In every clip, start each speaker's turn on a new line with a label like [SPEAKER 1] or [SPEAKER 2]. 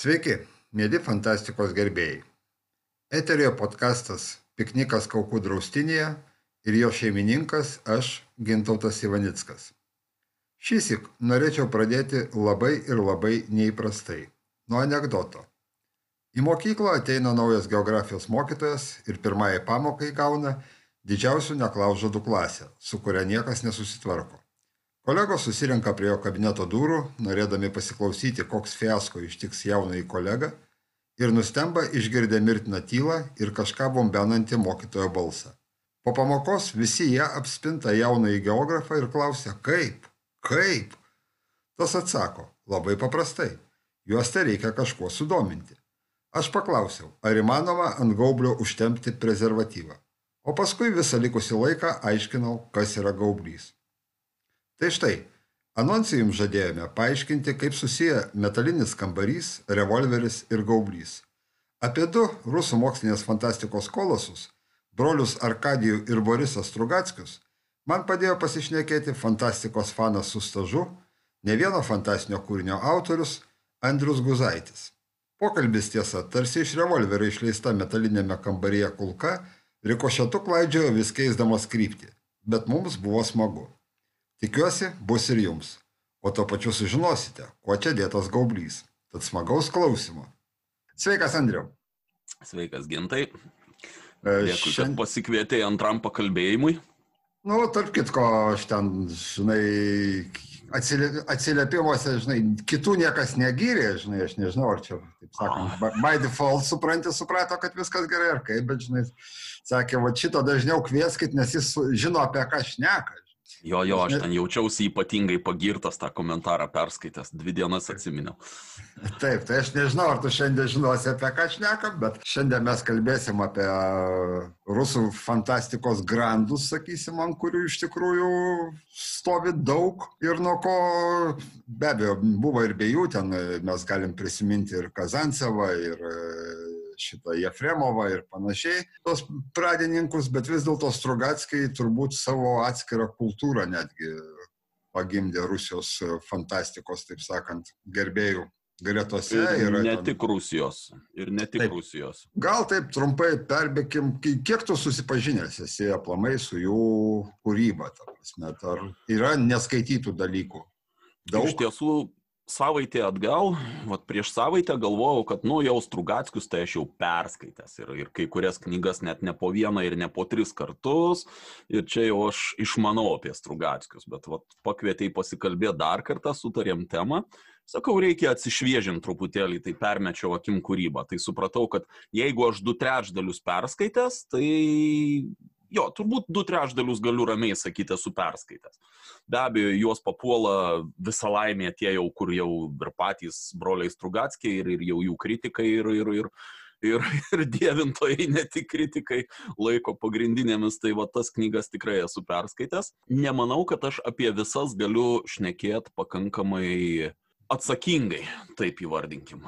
[SPEAKER 1] Sveiki, mėly fantastikos gerbėjai. Eterio podkastas Piknikas Kaukų draustinėje ir jo šeimininkas aš, Gintautas Ivanickas. Šįsik norėčiau pradėti labai ir labai neįprastai - nuo anegdoto. Į mokyklą ateina naujas geografijos mokytojas ir pirmąjį pamoką įgauna didžiausių neklaužadų klasę, su kuria niekas nesusitvarko. Kolegos susirenka prie jo kabineto durų, norėdami pasiklausyti, koks fiasko ištiks jaunąjį kolegą ir nustemba išgirdę mirtiną tylą ir kažką bombenantį mokytojo balsą. Po pamokos visi jie apspinta jaunąjį geografą ir klausia, kaip, kaip. Tas atsako, labai paprastai, juos tai reikia kažkuo sudominti. Aš paklausiau, ar įmanoma ant gaublio užtempti prezervatyvą, o paskui visą likusį laiką aiškinau, kas yra gaublys. Tai štai, anonse jums žadėjome paaiškinti, kaip susiję metalinis kambarys, revolveris ir gaublys. Apie du rusų mokslinės fantastikos kolosus, brolius Arkadijų ir Borisas Strugatskius, man padėjo pasišnekėti fantastikos fanas su stažu, ne vieno fantastinio kūrinio autorius Andrius Guzaitis. Pokalbis tiesa, tarsi iš revolverio išleista metalinėme kambaryje kulka, rikošetu klaidžiojo vis keisdamas kryptį, bet mums buvo smagu. Tikiuosi, bus ir jums. O to pačiu sužinosite, kuo čia dėtas gaublys. Tad smagaus klausimo. Sveikas, Andriu.
[SPEAKER 2] Sveikas, Gintai. Dėkui, Šiandien... kad pasikvietėjai antram pakalbėjimui.
[SPEAKER 1] Nu, tarp kitko, aš ten, žinai, atsiliepimuose, žinai, kitų niekas negyrė, žinai, aš nežinau, ar čia, taip sakant, oh. by default supranti, suprato, kad viskas gerai ar kaip, bet, žinai, sakė, va šito dažniau kvieskit, nes jis žino, apie ką šneka.
[SPEAKER 2] Jo, jo, aš ten jaučiausi ypatingai pagirtas tą komentarą perskaitęs, dvi dienas atsiminiau.
[SPEAKER 1] Taip, tai aš nežinau, ar tu šiandien žinosi, apie ką šnekam, bet šiandien mes kalbėsim apie rusų fantastikos grandus, sakysim, ant kurių iš tikrųjų stovi daug ir nuo ko be abejo buvo ir be jų, ten mes galim prisiminti ir Kazancevą, ir šitą Jefremovą ir panašiai, tos pradininkus, bet vis dėlto Strugatskai turbūt savo atskirą kultūrą netgi pagimdė Rusijos fantastikos, taip sakant, gerbėjų gretose.
[SPEAKER 2] Ir ne ten... tik Rusijos. Ir ne tik taip, Rusijos.
[SPEAKER 1] Gal taip trumpai perbėkim, kiek tu susipažinęs esi aplamai su jų kūryba, ta prasme, ar yra neskaitytų dalykų?
[SPEAKER 2] Daug. Iš tiesų, savaitę atgal, vat prieš savaitę galvojau, kad, nu, jau Strugatskius tai aš jau perskaitęs ir, ir kai kurias knygas net ne po vieną ir ne po tris kartus ir čia jau aš išmanau apie Strugatskius, bet vat pakvietėjai pasikalbėti dar kartą, sutarėm temą. Sakau, reikia atsišviežinti truputėlį, tai permečiau akim kūrybą. Tai supratau, kad jeigu aš du trečdalius perskaitęs, tai jo, turbūt du trečdalius galiu ramiai sakyti, esu perskaitęs. Be abejo, juos papuola visa laimė tie jau, kur jau ir patys broliai Strugatskiai, ir, ir jau jų kritikai, ir, ir, ir, ir, ir dievintojai, ne tik kritikai, laiko pagrindinėmis, tai va tas knygas tikrai esu perskaitęs. Nemanau, kad aš apie visas galiu šnekėti pakankamai atsakingai, taip įvardinkim.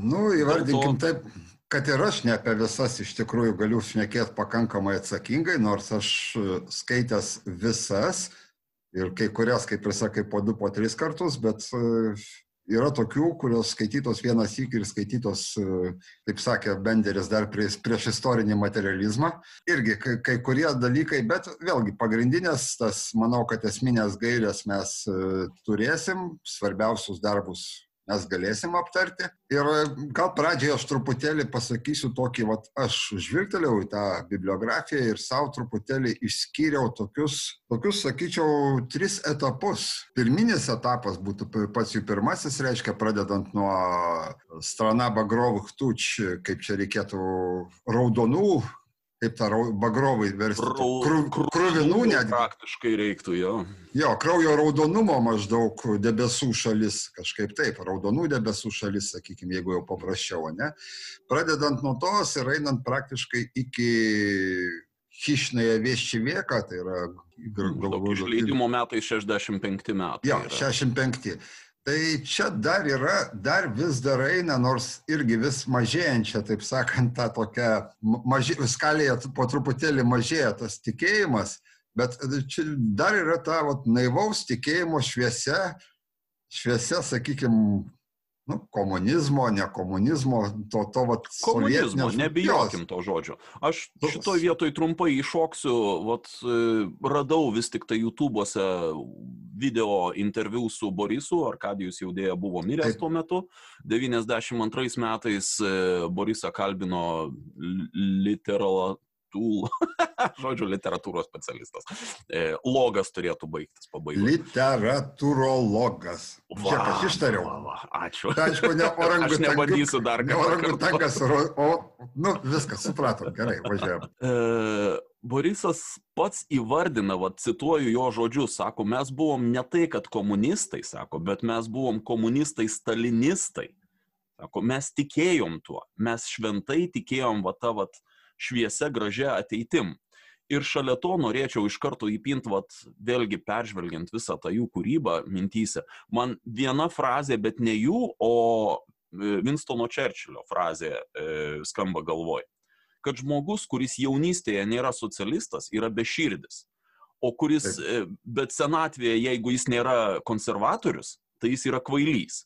[SPEAKER 1] Nu, įvardinkim taip, kad ir aš ne apie visas iš tikrųjų galiu šnekėti pakankamai atsakingai, nors aš e, skaitęs visas ir kai kurias, kaip ir sakai, po du, po tris kartus, bet e, yra tokių, kurios skaitytos vienas įk ir skaitytos, e, kaip sakė Benderis, dar prieš, prieš istorinį materializmą. Irgi kai, kai kurie dalykai, bet vėlgi pagrindinės, tas manau, kad esminės gairės mes turėsim, svarbiausius darbus mes galėsim aptarti. Ir e, gal pradžioje aš truputėlį pasakysiu tokį, vat, aš žvilgtelėjau į tą bibliografiją ir savo truputėlį išskyriau tokius, tokius, sakyčiau, tris etapus. Pirminis etapas būtų pats jų pirmasis, reiškia, pradedant nuo Strana Bagrovų Htuč, kaip čia reikėtų, raudonų kaip tą bagrovai versti. Kru,
[SPEAKER 2] kruvinų net. Praktiškai reiktų jo.
[SPEAKER 1] Jo, kraujo raudonumo maždaug debesų šalis, kažkaip taip, raudonų debesų šalis, sakykime, jeigu jau paprasčiau, ne? Pradedant nuo tos ir einant praktiškai iki Hišnėje viešči vieka, tai yra
[SPEAKER 2] galbūt. Išleidimo metai 65 metai.
[SPEAKER 1] Jo, 65. Tai čia dar yra, dar vis dar eina, nors irgi vis mažėjančia, taip sakant, ta tokia, maži, skalėje po truputėlį mažėja tas tikėjimas, bet čia dar yra ta vat, naivaus tikėjimo šviesia, šviesia, sakykime, nu, komunizmo, ne komunizmo, to, to vat,
[SPEAKER 2] Komunizmo, nebijokim to žodžio. Aš šitoj vietoj trumpai iššoksiu, vat, e, radau vis tik tai YouTube'ose video interviu su Borisu, Arkadijus jau dėja buvo miręs tuo metu. 92 metais e, Borisą kalbino literatūra. Žodžiu, literatūros specialistas. E, Logas turėtų baigtis pabaigoje.
[SPEAKER 1] Literatūrologas. Čia aš ištariau.
[SPEAKER 2] Va, va, ačiū.
[SPEAKER 1] Tai aišku, ne
[SPEAKER 2] Aš nebandysiu dar
[SPEAKER 1] Ne
[SPEAKER 2] kartą
[SPEAKER 1] orangutangas, o, o, nu, viskas, supratom, gerai, važiuojam.
[SPEAKER 2] E, Borisas pats įvardina, va, cituoju jo žodžius, sako, mes buvom ne tai, kad komunistai, sako, bet mes buvom komunistai stalinistai. Sako, mes tikėjom tuo, mes šventai tikėjom va tą va šviesia gražia ateitim. Ir šalia to norėčiau iš karto įpint, vat, vėlgi peržvelgiant visą tą jų kūrybą mintyse. Man viena frazė, bet ne jų, o e, Winstono Churchillio frazė e, skamba galvoj kad žmogus, kuris jaunystėje nėra socialistas, yra beširdis. O kuris, e, bet senatvėje, jeigu jis nėra konservatorius, tai jis yra kvailys.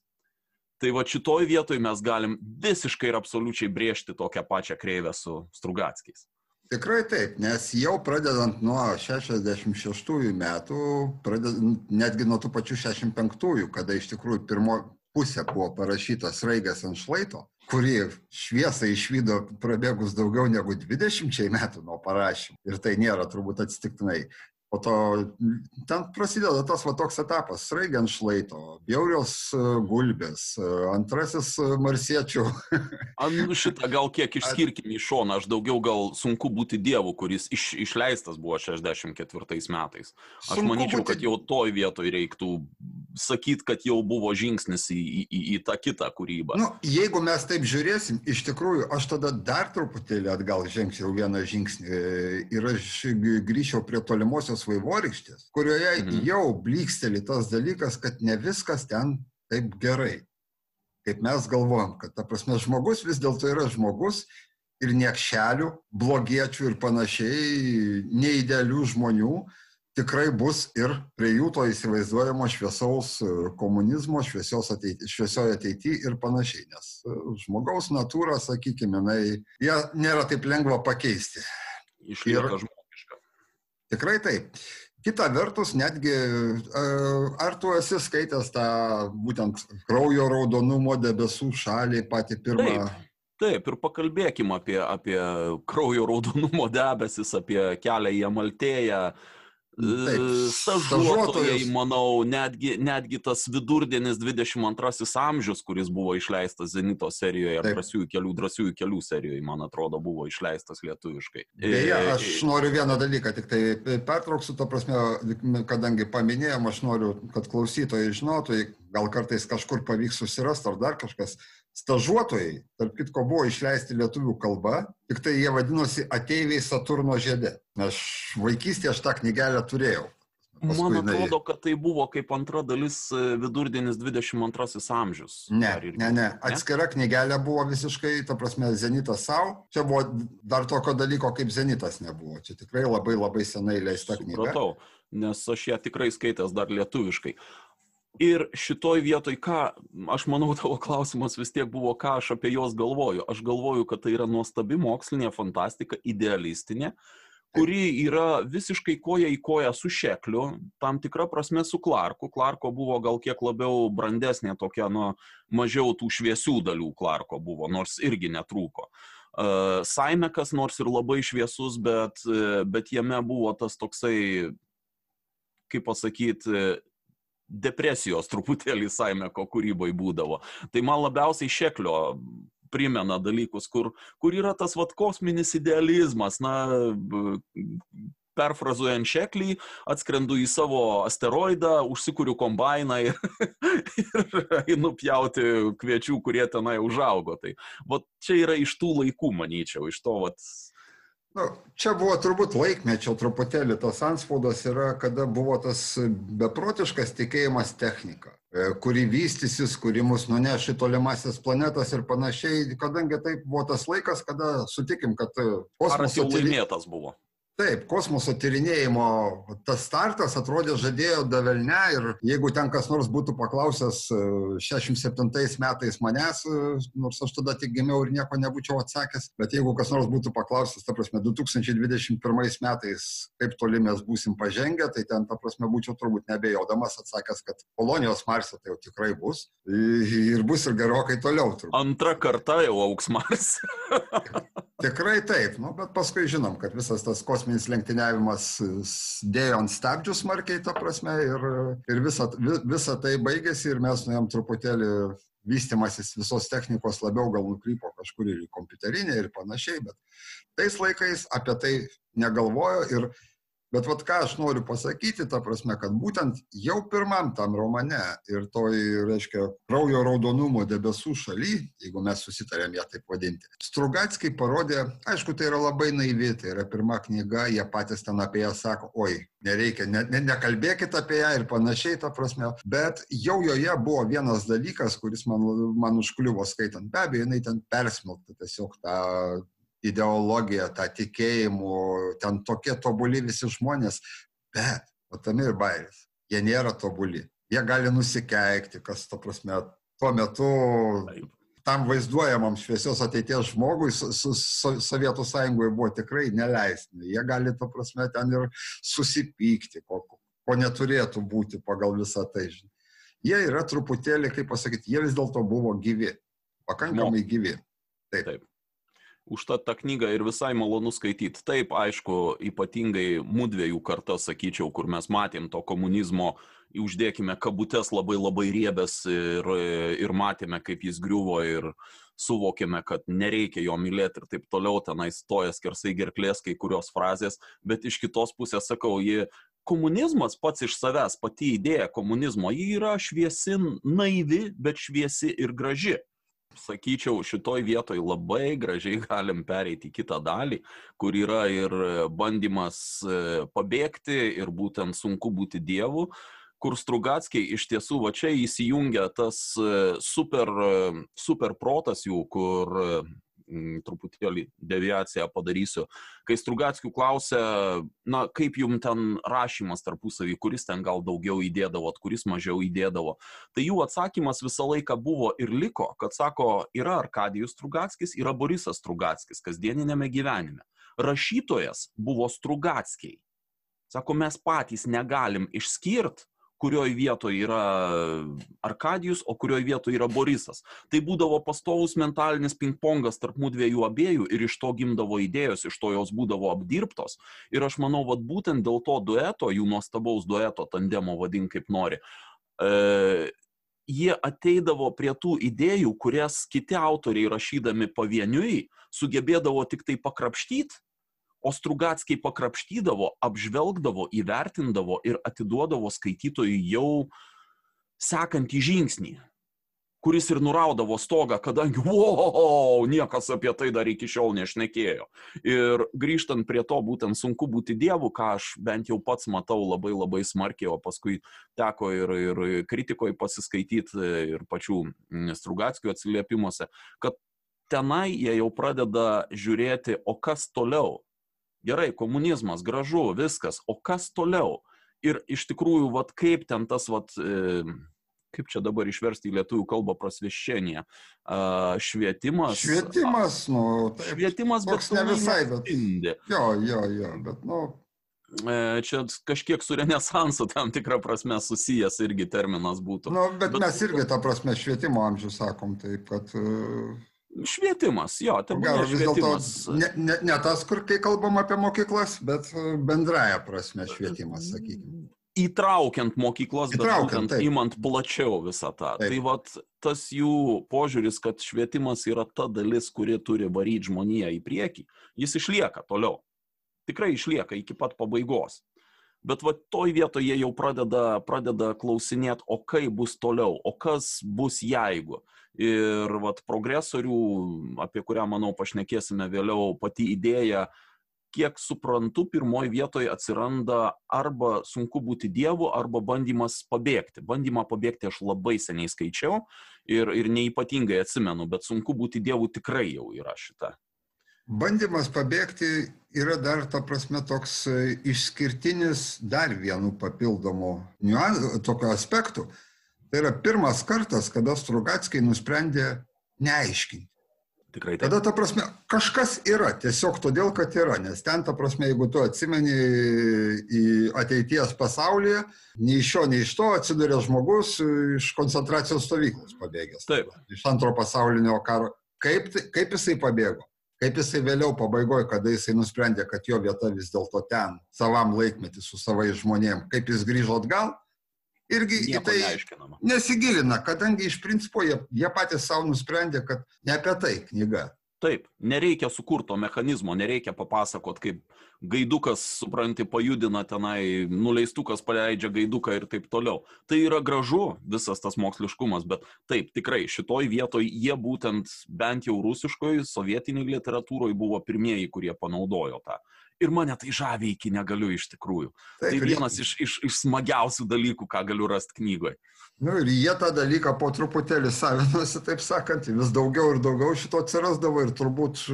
[SPEAKER 2] Tai va šitoj vietoj mes galim visiškai ir absoliučiai brėžti tokią pačią kreivę su Strugatskiais.
[SPEAKER 1] Tikrai taip, nes jau pradedant nuo 66 metų, pradedant, netgi nuo tų pačių 65, kada iš tikrųjų pirmo pusė buvo parašytas raigas ant šlaito, kurį šviesą išvydo prabėgus daugiau negu 20 metų nuo parašymų. Ir tai nėra turbūt atsitiktinai. Po to ten prasideda tas va toks etapas - sraigė ant šlaito, bjaurios e, gulbės, e, antrasis e, marsiečių
[SPEAKER 2] Anu šitą gal kiek išskirkim į šoną, aš daugiau gal sunku būti dievu, kuris iš, išleistas buvo 64 metais. Aš
[SPEAKER 1] Sunku
[SPEAKER 2] manyčiau,
[SPEAKER 1] būti-
[SPEAKER 2] kad jau toj vietoj reiktų sakyti, kad jau buvo žingsnis į, į, į, į tą kitą kūrybą.
[SPEAKER 1] Nu, jeigu mes taip žiūrėsim, iš tikrųjų, aš tada dar truputėlį atgal žengčiau vieną žingsnį ir aš grįžčiau prie tolimosios vaivorykštės, kurioje
[SPEAKER 2] Mhm.
[SPEAKER 1] jau bliksteli tas dalykas, kad ne viskas ten taip gerai, kaip mes galvojam, kad ta prasme žmogus vis dėlto yra žmogus ir niekšelių, blogiečių ir panašiai, neįdėlių žmonių tikrai bus ir prie jų to įsivaizduojamo šviesaus e, komunizmo, šviesios ateity, šviesioje ateityje ir panašiai. Nes e, žmogaus natūra, sakykime, jinai, ją nėra taip lengva pakeisti.
[SPEAKER 2] Išlieka
[SPEAKER 1] ir-
[SPEAKER 2] žmogiška.
[SPEAKER 1] Tikrai taip. Kita vertus, netgi, e, ar tu esi skaitęs tą būtent kraujo raudonumo debesų šalį patį pirmą?
[SPEAKER 2] Taip. Taip, ir pakalbėkim apie, apie kraujo raudonumo debesis, apie kelią į Amaltėją.
[SPEAKER 1] Taip,
[SPEAKER 2] Stažuotojai,
[SPEAKER 1] stažuotojus.
[SPEAKER 2] manau, netgi, netgi tas vidurdienis 22 amžius, kuris buvo išleistas Zenito serijoje, ar drąsiųjų kelių, drąsiųjų kelių serijoje, man atrodo, buvo išleistas lietuviškai.
[SPEAKER 1] Beje,
[SPEAKER 2] E,
[SPEAKER 1] aš noriu vieną dalyką, tik tai pertrauksiu, to prasme, kadangi paminėjom, aš noriu, kad klausytojai žinotų, gal kartais kažkur pavyks susirasti ar dar kažkas. Stažuotojai, tarp kitko, buvo išleisti lietuvių kalba, tik tai jie vadinosi ateiviai Saturno žiedė. Aš vaikystėje aš tą knygelę turėjau. Paskui
[SPEAKER 2] Man atrodo, kad tai buvo kaip antra dalis e, vidurdienis 22 amžius.
[SPEAKER 1] Ne,
[SPEAKER 2] irgi.
[SPEAKER 1] ne, ne. Atskira knygelė buvo visiškai, ta prasme, Zenitas savo. Čia buvo dar tokio dalyko kaip Zenitas nebuvo. Čia tikrai labai labai senai leista knyga.
[SPEAKER 2] Supratau, nes aš ją tikrai skaitęs dar lietuviškai. Ir šitoj vietoj, ką, aš manau, tavo klausimas vis tiek buvo, ką aš apie juos galvoju. Aš galvoju, kad tai yra nuostabi mokslinė fantastika, idealistinė, kuri yra visiškai koja į koją su Šekliu, tam tikra prasme su Clarku. Clarko buvo gal kiek labiau brandesnė tokia, nu, mažiau tų šviesių dalių Clarko buvo, nors irgi netrūko. Uh, Saimekas nors ir labai šviesus, bet, uh, bet jame buvo tas toksai, kaip pasakyti, depresijos truputėlį Saimeko kūrybai būdavo. Tai man labiausiai Šeklio primena dalykus, kur, kur yra tas vat kosminis idealizmas, na, perfrazuojant šeklį, atskrendu į savo asteroidą, užsikuriu kombainą ir, ir einu pjauti kviečių, kurie tenai užaugo. Tai vat čia yra iš tų laikų, manyčiau, iš to vat
[SPEAKER 1] Nu, čia buvo turbūt laikmečio truputėlį tas anspaudas yra, kada buvo tas beprotiškas tikėjimas technika, e, kuri vystysis, kuri mus nuneš į tolimasias planetas ir panašiai, kadangi tai buvo tas laikas, kada sutikim, kad e,
[SPEAKER 2] karas jau laimėtas buvo.
[SPEAKER 1] Taip, kosmoso tyrinėjimo tas startas atrodė žadėjo davelne ir jeigu ten kas nors būtų paklausęs 67 e, metais manęs, e, nors aš tada tik gimiau ir nieko nebūčiau atsakęs, bet jeigu kas nors būtų paklausęs, ta prasme, 2021 metais, kaip toli mes būsim pažengę, tai ten, ta prasme, būčiau turbūt nebejodamas atsakęs, kad kolonijos Marse tai jau tikrai bus ir bus ir gerokai toliau. Turbūt.
[SPEAKER 2] Antra karta jau auks Mars.
[SPEAKER 1] Tikrai taip, nu, bet paskui žinom, kad visas tas kosminis lenktyniavimas dėjo ant stabdžių smarkiai, ta prasme, ir, ir visa, visa tai baigėsi ir mes nuėjom truputėlį vystimasis visos technikos labiau gal nukrypo kažkur ir į kompiuterinę ir panašiai, bet tais laikais apie tai negalvojo ir Bet vat ką aš noriu pasakyti, ta prasme, kad būtent jau pirmam tam romane ir toj, reiškia, kraujo raudonumo debesų šaly, jeigu mes susitarėm ją taip vadinti, Strugatskiai parodė, aišku, tai yra labai naivi, tai yra pirma knyga, jie patys ten apie ją sako, oi, nereikia, ne, ne, nekalbėkit apie ją ir panašiai, ta prasme, bet jau joje buvo vienas dalykas, kuris man, man užkliuvo skaitant, be abejo, jinai ten persmelkta tiesiog tą ideologiją, tą tikėjimų, ten tokie tobuli visi žmonės, bet, o tame ir bairis, jie nėra tobuli, jie gali nusikeikti, kas, to prasme, tuo metu Taip. tam vaizduojamam šviesios ateities žmogui su, su, su Sovietų sąjungoje buvo tikrai neleistina. Jie gali, to prasme, ten ir susipykti, ko, ko neturėtų būti pagal visą tai. Jie yra truputėlį, kaip pasakyti, jie vis dėlto buvo gyvi, pakankamai gyvi.
[SPEAKER 2] Taip. Taip. Užtat tą knygą ir visai malonu skaityti. Taip, aišku, ypatingai mūdviejų karta, sakyčiau, kur mes matėm to komunizmo, uždėkime kabutes labai labai riebės ir, ir matėme, kaip jis griuvo ir suvokėme, kad nereikia jo mylėti ir taip toliau, tenai stoja skersai gerklės kai kurios frazės, bet iš kitos pusės sakau, ji komunizmas pats iš savęs, pati idėja komunizmo, ji yra šviesi, naivi, bet šviesi ir graži sakyčiau, šitoj vietoj labai gražiai galim pereiti į kitą dalį, kur yra ir bandymas e, pabėgti ir būtent sunku būti dievu, kur Strugatskiai iš tiesų va čia įsijungia tas e, super, e, super protas jų, kur Mm, truputėlį deviaciją padarysiu. Kai Strugatskių klausia, na, kaip jum ten rašymas tarpusavį, kuris ten gal daugiau įdėdavot, kuris mažiau įdėdavo, tai jų atsakymas visą laiką buvo ir liko, kad sako, yra Arkadijus Strugatskis, yra Borisas Strugatskis kasdieninėme gyvenime. Rašytojas buvo Strugatskiai. Sako, mes patys negalim išskirti kurioj vietoj yra Arkadijus, o kurioj vietoj yra Borisas. Tai būdavo pastovus mentalinis ping-pongas tarp mūdų dviejų abiejų ir iš to gimdavo idėjos, iš to jos būdavo apdirbtos. Ir aš manau, vad būtent dėl to dueto, jų nuostabaus dueto, tandemo vadink kaip nori, e, jie ateidavo prie tų idėjų, kurias kiti autoriai rašydami pavieniui sugebėdavo tik tai pakrapštyti o Strugatskiai pakrapštydavo, apžvelgdavo, įvertindavo ir atiduodavo skaitytojui jau sekantį žingsnį, kuris ir nuraudavo stogą, kadangi, wow, niekas apie tai dar iki šiol nešnekėjo. Ir grįžtant prie to, būtent sunku būti dievu, ką aš bent jau pats matau labai labai smarkiai, o paskui teko ir, ir kritikoje pasiskaityti, ir pačių Strugatskio atsiliepimuose, kad tenai jie jau pradeda žiūrėti, o kas toliau, gerai, komunizmas, gražu, viskas, o kas toliau? Ir iš tikrųjų, vat, kaip ten tas, vat, e, kaip čia dabar išversti į lietuvių kalbą prasveščienė, švietimas.
[SPEAKER 1] Švietimas, nu,
[SPEAKER 2] taip, švietimas, bet
[SPEAKER 1] ne visai, bet. Indė. Jo, jo, jo, bet, nu.
[SPEAKER 2] E, čia kažkiek su renesansu tam tikrą prasme susijęs irgi terminas būtų.
[SPEAKER 1] Nu, bet, bet mes irgi tą prasme švietimo amžių sakom, taip, kad uh,
[SPEAKER 2] Švietimas, jo, tai
[SPEAKER 1] buvo švietimas. Ne, ne, ne tas, kur kai kalbam apie mokyklas, bet e, bendraja prasme švietimas, sakykime.
[SPEAKER 2] Įtraukiant mokyklas, Įtraukiant, bet imant plačiau visą tą. Taip. Tai vat, tas jų požiūris, kad švietimas yra ta dalis, kuri turi varyti žmoniją į priekį, jis išlieka toliau. Tikrai išlieka iki pat pabaigos. Bet va toj vietoje jie jau pradeda, pradeda klausinėti, o kaip bus toliau, o kas bus jeigu. Ir vat progresorių, apie kurią, manau, pašnekėsime vėliau, pati idėja, kiek suprantu, pirmoji vietoje atsiranda arba sunku būti dievu, arba bandymas pabėgti. Bandymą pabėgti aš labai seniai skaičiau ir, ir neipatingai atsimenu, bet sunku būti dievu tikrai jau yra šita
[SPEAKER 1] bandymas pabėgti yra dar, ta prasme, toks e, išskirtinis dar vienu papildomu niuansu, tokio aspektu. Tai yra pirmas kartas, kada Strugatskiai nusprendė neaiškinti.
[SPEAKER 2] Tikrai taip.
[SPEAKER 1] Tada, ta prasme, kažkas yra, tiesiog todėl, kad yra, nes ten, ta prasme, jeigu tu atsimeni į ateities pasaulyje, nei iš šio, nei iš to atsiduria žmogus iš koncentracijos stovyklos pabėgęs.
[SPEAKER 2] Taip.
[SPEAKER 1] Iš antro pasaulinio karo. Kaip, tai- kaip jisai pabėgo? Kaip jisai vėliau pabaigoje, kada jisai nusprendė, kad jo vieta vis dėlto ten, savam laikmetį su savais žmonėm, kaip jis grįžo atgal, irgi į tai
[SPEAKER 2] neaiškinama.
[SPEAKER 1] nesigilina, kadangi iš principo jie, jie patys savo nusprendė, kad ne apie tai knyga.
[SPEAKER 2] Taip, nereikia sukurto mechanizmo, nereikia papasakot, kaip gaidukas, supranti, pajudina tenai, nuleistukas paleidžia gaiduką ir taip toliau. Tai yra gražu visas tas moksliškumas, bet taip, tikrai, šitoj vietoj jie būtent bent jau rusiškoje, sovietiniai literatūroje buvo pirmieji, kurie panaudojo tą. Ir mane tai žavi iki negaliu iš tikrųjų. Tai
[SPEAKER 1] Taip, ir-
[SPEAKER 2] vienas iš, iš, iš smagiausių dalykų, ką galiu rasti knygoje.
[SPEAKER 1] Nu, ir jie tą dalyką po truputėlį savinosi, taip sakant, vis daugiau ir daugiau šito atsirasdavo ir turbūt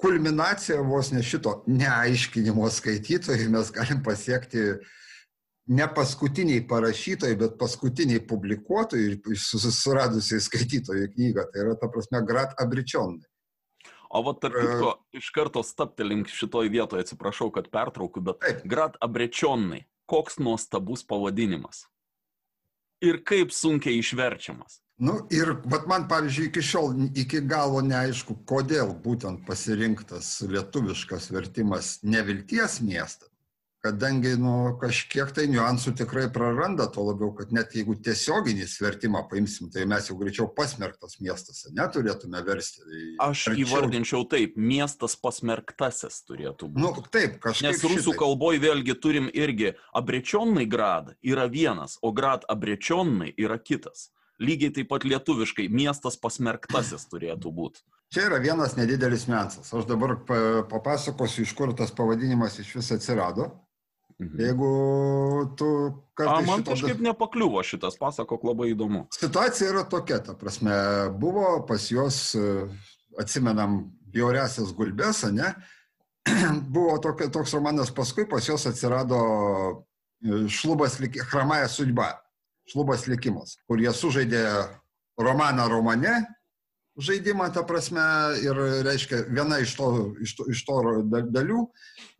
[SPEAKER 1] kulminacija vos ne šito neaiškinimo skaitytojai mes galim pasiekti ne paskutiniai parašytojai, bet paskutiniai publikuotojai ir susiradusiai skaitytojai knygą. Tai yra, ta prasme, Grat Abričionai.
[SPEAKER 2] O va, tarp kitko, iš karto staptelink šitoj vietoje, atsiprašau, kad pertraukiu, bet
[SPEAKER 1] Taip.
[SPEAKER 2] Grad Abrečionai, koks nuostabus pavadinimas. Ir kaip sunkiai išverčiamas.
[SPEAKER 1] Nu, ir vat man, pavyzdžiui, iki šiol iki galo neaišku, kodėl būtent pasirinktas lietuviškas vertimas nevilties miestas. Kadangi nu, kažkiek tai niuansų tikrai praranda, to labiau, kad net jeigu tiesioginį vertimą paimsim, tai mes jau greičiau pasmerktas miestas, neturėtume versti.
[SPEAKER 2] Aš
[SPEAKER 1] Arčiau-
[SPEAKER 2] įvardinčiau taip, miestas pasmerktasis turėtų būti.
[SPEAKER 1] Nu, taip, kažkaip.
[SPEAKER 2] Nes rusų
[SPEAKER 1] šitaip.
[SPEAKER 2] kalboje vėlgi turim irgi abrečionai grad yra vienas, o grad abrečionai yra kitas. Lygiai taip pat lietuviškai miestas pasmerktasis turėtų būti.
[SPEAKER 1] Čia yra vienas nedidelis niuansas. Aš dabar pa- papasakosiu, iš kur tas pavadinimas iš vis atsirado.
[SPEAKER 2] Mhm.
[SPEAKER 1] Jeigu tu
[SPEAKER 2] A, man
[SPEAKER 1] šito
[SPEAKER 2] kažkaip nepakliuvo šitas, pasakok labai įdomu.
[SPEAKER 1] Situacija yra tokia, ta prasme, buvo pas juos, e, atsimenam, bjauriasias gulbės, ne? Buvo tokia, toks romanas, paskui pas juos atsirado e, šlubas, Hramaja sudba, šlubas likimas, kur jie sužaidė romaną romane, žaidimą, ta prasme, ir, reiškia, viena iš to, iš to, iš to da- dalių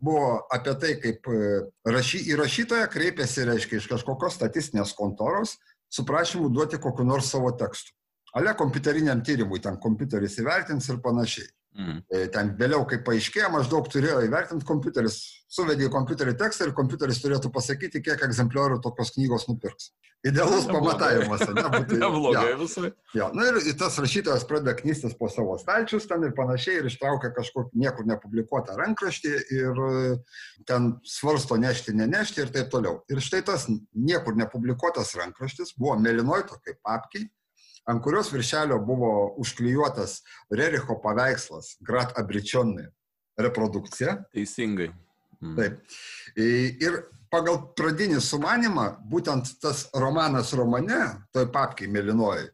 [SPEAKER 1] buvo apie tai, kaip e, rašy, į rašytoją kreipėsi, reiškia, iš kažkokios statistinės kontoros su prašymu duoti kokiu nors savo tekstu. Ale kompiuteriniam tyrimui, ten kompiuteris įvertins ir panašiai.
[SPEAKER 2] Mhm.
[SPEAKER 1] E, Ten vėliau, kai paaiškėjo, maždaug turėjo įvertinti kompiuteris, suvedė į kompiuterį tekstą ir kompiuteris turėtų pasakyti, kiek egzempliorių tokios knygos nupirks. Idealus pamatavimas, ne?
[SPEAKER 2] Neblogai
[SPEAKER 1] jo.
[SPEAKER 2] visai.
[SPEAKER 1] Jo, na ir tas rašytojas pradeda knystis po savo stalčius ten ir panašiai ir ištraukia kažkur niekur nepublikuotą rankraštį ir e, ten svarsto nešti, nenešti ir taip toliau. Ir štai tas niekur nepublikuotas rankraštis buvo mėlynoj tokiai papkiai, ant kurios viršelio buvo užklijuotas Rericho paveikslas Grat Abričionai reprodukcija.
[SPEAKER 2] Teisingai. Mhm.
[SPEAKER 1] Taip. Ir pagal pradinį sumanimą, būtent tas romanas romane, toj papkiai mėlynoji,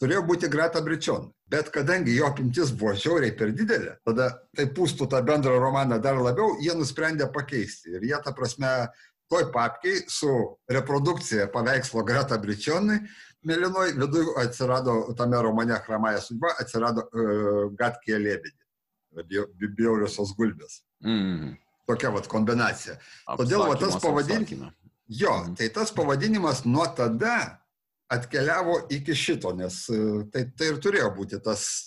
[SPEAKER 1] turėjo būti Greta Bričion. Bet kadangi jo apimtis buvo žiauriai per didelė, tada tai pūstų tą bendrą romaną dar labiau, jie nusprendė pakeisti. Ir jie, ta prasme, toj papkiai su reprodukcija paveikslo Greta Bričionai, mėlynoj viduje atsirado tame romane Hramaja sudba, atsirado uh, Gatkė Lėbedė, bjauriosios gulbės.
[SPEAKER 2] Mhm.
[SPEAKER 1] Tokia vat kombinacija. Todėl va tas
[SPEAKER 2] Apsakymas
[SPEAKER 1] pavadin-
[SPEAKER 2] apsakyme.
[SPEAKER 1] Jo,
[SPEAKER 2] Mhm.
[SPEAKER 1] tai tas pavadinimas nuo tada atkeliavo iki šito, nes tai, tai ir turėjo būti tas,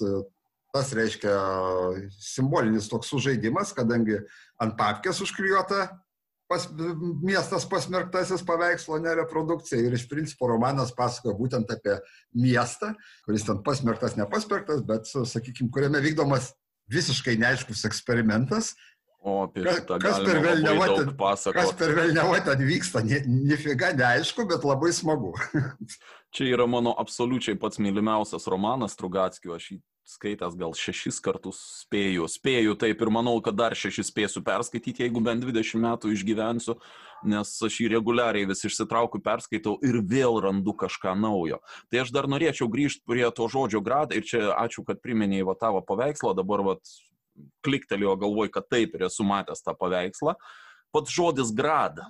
[SPEAKER 1] tas reiškia simbolinis toks sužaidimas, kadangi ant papkės užklijuota pas, miestas pasmerktasis paveikslo nereprodukcija ir iš principo romanas pasakoja būtent apie miestą, kuris ten pasmerktas, nepasmerktas, bet, sakykime, kuriame vykdomas visiškai neaiškus eksperimentas,
[SPEAKER 2] O apie
[SPEAKER 1] Kas-
[SPEAKER 2] šitą
[SPEAKER 1] kas per
[SPEAKER 2] daug
[SPEAKER 1] ten- kas per velniava ten vyksta, ni- nifiga neaišku, bet labai smagu.
[SPEAKER 2] Čia yra mano absoliučiai pats mylimiausias romanas Trugatskio, aš jį skaitęs gal šešis kartus spėju, spėju taip ir manau, kad dar šešis spėsiu perskaityti, jeigu bent 20 metų išgyvensiu, nes aš jį reguliariai vis išsitraukiu, perskaitau ir vėl randu kažką naujo. Tai aš dar norėčiau grįžti prie to žodžio grad ir čia ačiū, kad priminėjai va tavo paveikslą, dabar va kliktelėjo galvoj, kad taip ir esu matęs tą paveikslą. Pats žodis grad.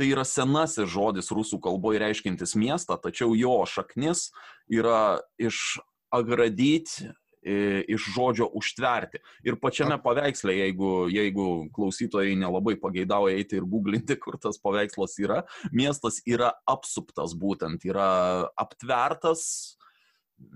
[SPEAKER 2] Tai yra senasis žodis rusų kalboje reiškintis miestą, tačiau jo šaknis yra iš agradyti iš žodžio užtverti. Ir pačiame paveiksle, jeigu, jeigu klausytojai nelabai pageidauja eiti ir googlinti, kur tas paveikslas yra, miestas yra apsuptas būtent, yra aptvertas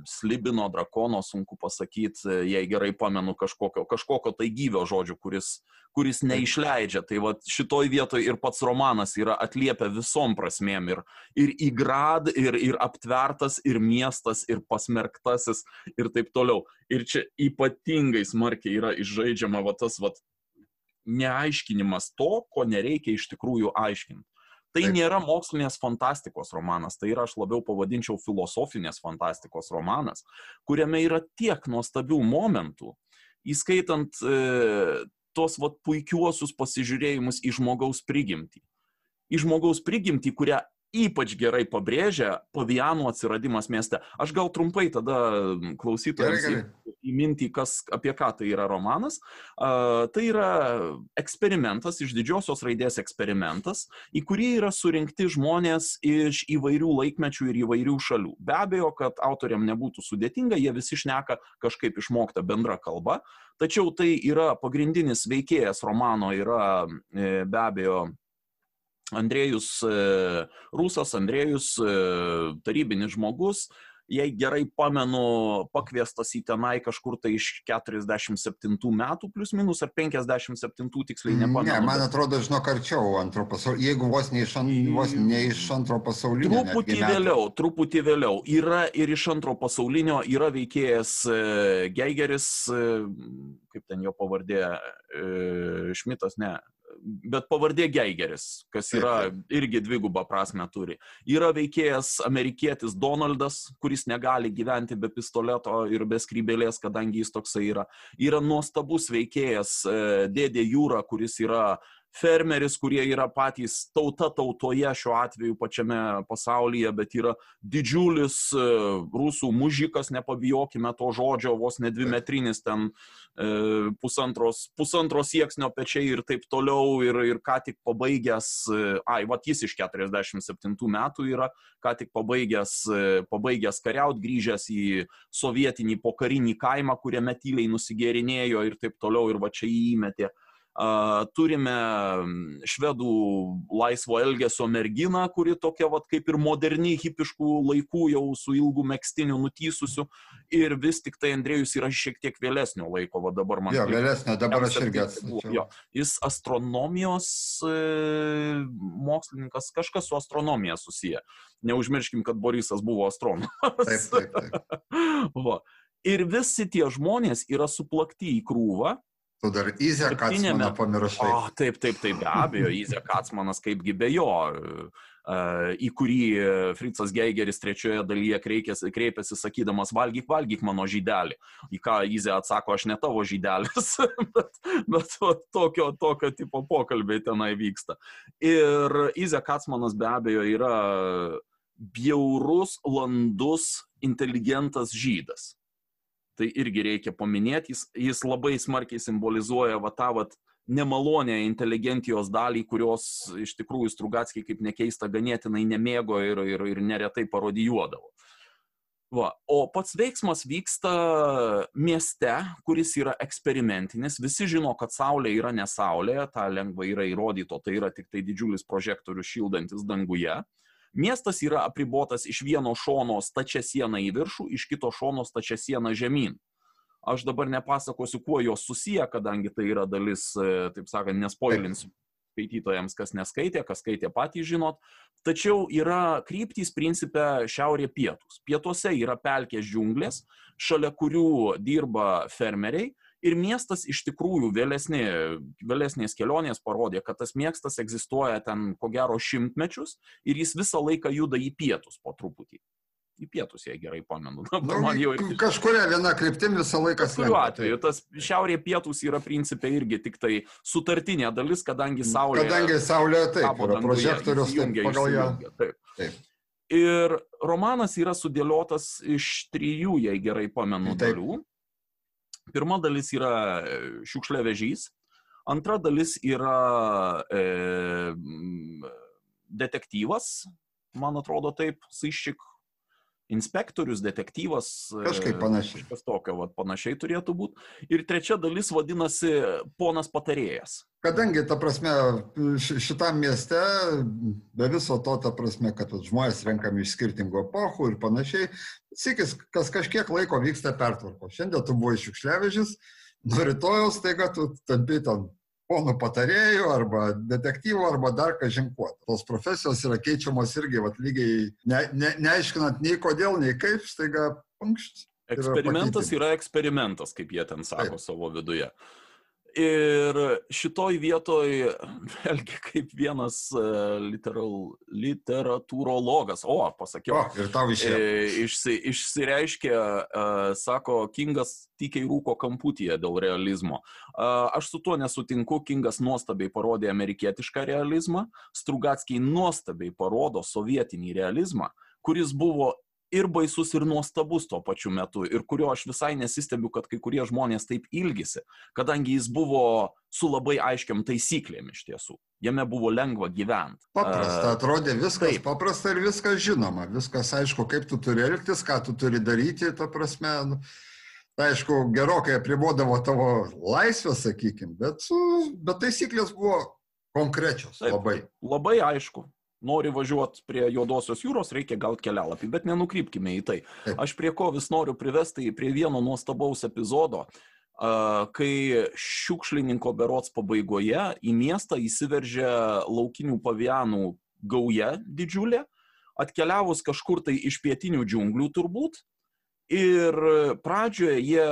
[SPEAKER 2] slibino, drakono, sunku pasakyti, jei gerai pamenu, kažkokio, kažkokio tai gyvio žodžio, kuris, kuris neišleidžia. Tai va šitoj vietoje ir pats romanas yra atliepia visom prasmėm. Ir, ir įgrad, ir, ir aptvertas, ir miestas, ir pasmerktasis, ir taip toliau. Ir čia ypatingai smarkiai yra išžaidžiama va tas va neaiškinimas to, ko nereikia iš tikrųjų aiškinti. Tai Taip. nėra mokslinės fantastikos romanas, tai yra aš labiau pavadinčiau filosofinės fantastikos romanas, kuriame yra tiek nuostabių momentų, įskaitant e, tos vat, puikiuosius pasižiūrėjimus į žmogaus prigimtį. Į žmogaus prigimtį, kurią ypač gerai pabrėžia pavianų atsiradimas mieste. Aš gal trumpai tada klausytojams įminti, kas, apie ką tai yra romanas. Uh, tai yra eksperimentas, iš didžiosios raidės eksperimentas, į kurį yra surinkti žmonės iš įvairių laikmečių ir įvairių šalių. Be abejo, kad autoriam nebūtų sudėtinga, jie visi šneka kažkaip išmoktą bendrą kalbą, tačiau tai yra pagrindinis veikėjas romano, yra e, be abejo Andrėjus e, Rusas, Andrėjus e, tarybinis žmogus, jei gerai pamenu, pakviestas į tenai kažkur tai iš 47 metų, plus minus, ar 57 tiksliai nepamenu.
[SPEAKER 1] Ne, man atrodo, žinok, arčiau antro pasaulinio, jeigu vos ne iš, ant, vos ne iš antro pasaulinio.
[SPEAKER 2] Truputį vėliau, truputį vėliau. Yra ir iš antro pasaulinio, yra veikėjas e, Geigeris, kaip ten jo pavardė, Šmitas, ne, bet pavardė Geigeris, kas yra irgi dvigubą prasme turi. Yra veikėjas amerikietis Donaldas, kuris negali gyventi be pistoleto ir be skrybėlės, kadangi jis toksai yra. Yra nuostabus veikėjas e, Dėdė Jūra, kuris yra fermeris, kurie yra patys tauta tautoje šiuo atveju pačiame pasaulyje, bet yra didžiulis e, rusų mužikas, nepabijokime to žodžio, vos ne dvi metrinis ten e, pusantros, pusantros sieksnio pečiai ir taip toliau, ir, ir ką tik pabaigęs, e, ai, va jis iš 47 metų yra, ką tik pabaigęs, pabaigęs kariaut, grįžęs į sovietinį pokarinį kaimą, kuriame tyliai nusigerinėjo ir taip toliau, ir va čia įmetė turime švedų laisvo elgesio merginą, kuri tokia vat, kaip ir moderni hipiškų laikų, jau su ilgu mėgstiniu nutysusiu. Ir vis tik tai Andrėjus yra šiek tiek vėlesnio laiko, va dabar man.
[SPEAKER 1] Jo, vėlesnio, dabar aš irgi
[SPEAKER 2] atsakysiu. Jis astronomijos e, mokslininkas, kažkas su astronomija susiję. Neužmirškim, kad Borisas buvo astronomas. Taip, taip, taip. va. Ir visi tie žmonės yra suplakti į krūvą
[SPEAKER 1] Tu dar Izė Katsmaną pamiršai.
[SPEAKER 2] O, taip, taip, taip, be abejo, Izė Katsmanas kaipgi be jo, į kurį Fritzas Geigeris trečioje dalyje kreipėsi, kreipėsi sakydamas, valgyk, valgyk mano žydelį. Į ką Izė atsako, aš ne tavo žydelis, bet, bet tokio, tokio tipo pokalbiai tenai vyksta. Ir Izė Katsmanas be abejo yra bjaurus, landus, inteligentas žydas tai irgi reikia paminėti, jis, jis labai smarkiai simbolizuoja va tą va nemalonę inteligentijos dalį, kurios iš tikrųjų Strugatskiai, kaip nekeista, ganėtinai nemėgo ir, ir, ir neretai parodijuodavo. Va. O pats veiksmas vyksta mieste, kuris yra eksperimentinis. Visi žino, kad Saulė yra ne Saulė, tą lengvai yra įrodyto, tai yra tik tai didžiulis prožektorius šildantis danguje. Uh, Miestas yra apribotas iš vieno šono stačia siena į viršų, iš kito šono stačia siena žemyn. Aš dabar nepasakosiu, kuo jos susiję, kadangi tai yra dalis, e, taip sakant, nespoilinsiu skaitytojams, kas neskaitė, kas skaitė patys žinot. Tačiau yra kryptys principė šiaurė pietus. Pietuose yra pelkės džiunglės, šalia kurių dirba fermeriai Ir miestas iš tikrųjų vėlesnė, vėlesnės kelionės parodė, kad tas miestas egzistuoja ten ko gero šimtmečius ir jis visą laiką juda į pietus po truputį. Į pietus, jei gerai pamenu.
[SPEAKER 1] Nu, man jau... Kažkuria viena kryptim visą laiką
[SPEAKER 2] slenka. Šiuo atveju tas šiaurė pietus yra principė irgi tik tai sutartinė dalis, kadangi Saulė.
[SPEAKER 1] Kadangi Saulė, taip, prožektorius, taip, pagal ją. Taip. taip.
[SPEAKER 2] Ir romanas yra sudėliotas iš trijų, jei gerai pamenu, taip. dalių. Pirma dalis yra šiukšliavežys, antra dalis yra e, detektyvas, man atrodo taip, Saiščik inspektorius, detektyvas.
[SPEAKER 1] Kažkaip panašiai.
[SPEAKER 2] Kažkas tokio, vat, panašiai turėtų būti. Ir trečia dalis vadinasi ponas patarėjas.
[SPEAKER 1] Kadangi, ta prasme, šitam mieste, be viso to, ta prasme, kad žmonės renkami iš skirtingų epochų ir panašiai, sikis, kas kažkiek laiko vyksta pertvarko. Šiandien tu buvai šiukšliavežis, nuo rytojus taiga tu tampi ten ponų patarėjų arba detektyvų arba dar ką žinkuot. Tos profesijos yra keičiamos irgi, vat, lygiai ne, ne, neaiškinant nei kodėl, nei kaip, staiga pankšt.
[SPEAKER 2] Eksperimentas yra, yra eksperimentas, kaip jie ten sako Taip. savo viduje. Ir šitoj vietoj, vėlgi, kaip vienas e, literal, literatūrologas, o, pasakiau,
[SPEAKER 1] o, ir tau išėjo.
[SPEAKER 2] E, išsi, išsireiškė, e, sako, Kingas tykiai rūko kamputyje dėl realizmo. Aš su tuo nesutinku, Kingas nuostabiai parodė amerikietišką realizmą, Strugatskiai nuostabiai parodo sovietinį realizmą, kuris buvo ir baisus, ir nuostabus tuo pačiu metu, ir kurio aš visai nesistebiu, kad kai kurie žmonės taip ilgisi, kadangi jis buvo su labai aiškiam taisyklėm iš tiesų. Jame buvo lengva gyventi.
[SPEAKER 1] Paprasta, atrodė viskas taip. paprasta ir viskas žinoma, viskas aišku, kaip tu turi elgtis, ką tu turi daryti, ta prasme. Nu, aišku, gerokai apribodavo tavo laisvę, sakykime, bet, bet taisyklės buvo konkrečios Taip, labai.
[SPEAKER 2] Labai aišku nori važiuoti prie Juodosios jūros, reikia gauti kelialapį, bet nenukrypkime į tai. Aš prie ko vis noriu privesti prie vieno nuostabaus epizodo, kai šiukšlininko berots pabaigoje į miestą įsiveržia laukinių pavianų gauja didžiulė, atkeliavus kažkur tai iš pietinių džiunglių turbūt. Ir pradžioje jie,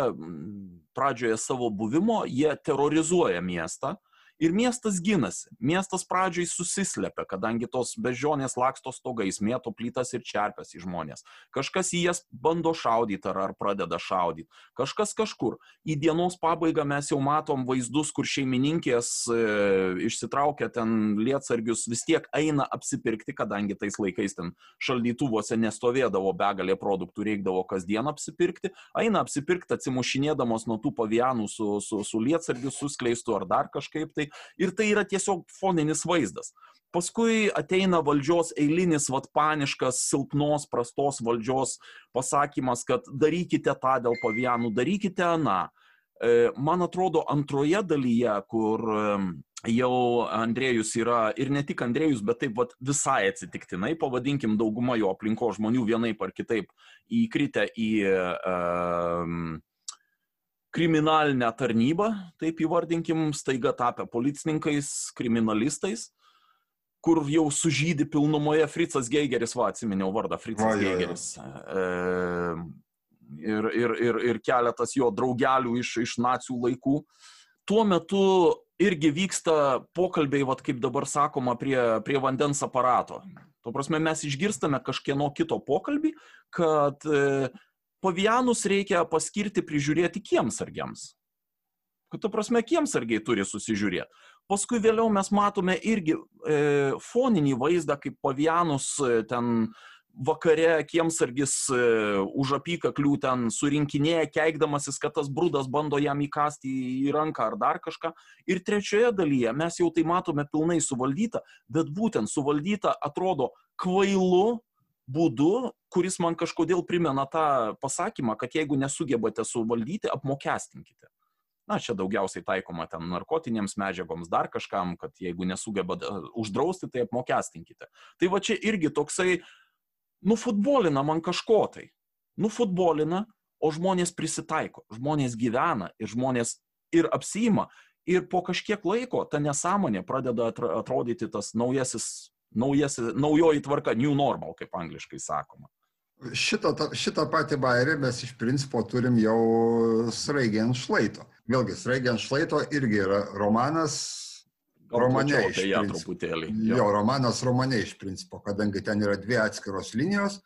[SPEAKER 2] pradžioje savo buvimo, jie terrorizuoja miestą, Ir miestas ginasi. Miestas pradžiai susislepia, kadangi tos bežionės laksto stogais, mėto plytas ir čerpės į žmonės. Kažkas į jas bando šaudyti ar, ar pradeda šaudyti. Kažkas kažkur. Į dienos pabaigą mes jau matom vaizdus, kur šeimininkės e, išsitraukia ten lietsargius, vis tiek eina apsipirkti, kadangi tais laikais ten šaldytuvuose nestovėdavo begalė produktų, reikdavo kasdien apsipirkti. Eina apsipirkti atsimušinėdamos nuo tų pavianų su, su, su lietsargiu suskleistu ar dar kažkaip tai tai, ir tai yra tiesiog foninis vaizdas. Paskui ateina valdžios eilinis, vat paniškas, silpnos, prastos valdžios pasakymas, kad darykite tą dėl pavianų, darykite aną. E, man atrodo, antroje dalyje, kur jau Andrėjus yra ir ne tik Andrėjus, bet taip pat visai atsitiktinai, pavadinkim daugumą jo aplinko žmonių vienaip ar kitaip įkritę į um, kriminalinę tarnybą, taip įvardinkim, staiga tapę policininkais, kriminalistais, kur jau sužydė pilnumoje Fritzas Geigeris, va, atsiminiau vardą, Fritzas Geigeris. E, ir, ir, ir, ir keletas jo draugelių iš, iš nacijų laikų. Tuo metu irgi vyksta pokalbiai, vat, kaip dabar sakoma, prie, prie vandens aparato. Tuo prasme, mes išgirstame kažkieno kito pokalbį, kad e, pavianus reikia paskirti prižiūrėti kiemsargiams. Kad, tu prasme, kiemsargiai turi susižiūrėti. Paskui vėliau mes matome irgi e, foninį vaizdą, kaip pavianus e, ten vakare kiemsargis e, už apykaklių ten surinkinėja, keikdamasis, kad tas brūdas bando jam įkasti į ranką ar dar kažką. Ir trečioje dalyje mes jau tai matome pilnai suvaldyta, bet būtent suvaldyta atrodo kvailu, būdu, kuris man kažkodėl primena tą pasakymą, kad jeigu nesugebate suvaldyti, apmokestinkite. Na, čia daugiausiai taikoma ten narkotinėms medžiagoms, dar kažkam, kad jeigu nesugebate uždrausti, tai apmokestinkite. Tai va čia irgi toksai, nufutbolina man kažko tai. Nufutbolina, o žmonės prisitaiko, žmonės gyvena ir žmonės ir apsima. Ir po kažkiek laiko ta nesąmonė pradeda atrodyti tas naujasis naujas, naujoji tvarka, new normal, kaip angliškai sakoma.
[SPEAKER 1] Šitą, šitą patį bairį mes iš principo turim jau Sraigė ant šlaito. Vėlgi, Sraigė ant šlaito irgi yra romanas.
[SPEAKER 2] Romane iš ją truputėlį.
[SPEAKER 1] Jo. jo, romanas romane iš principo, kadangi ten yra dvi atskiros linijos.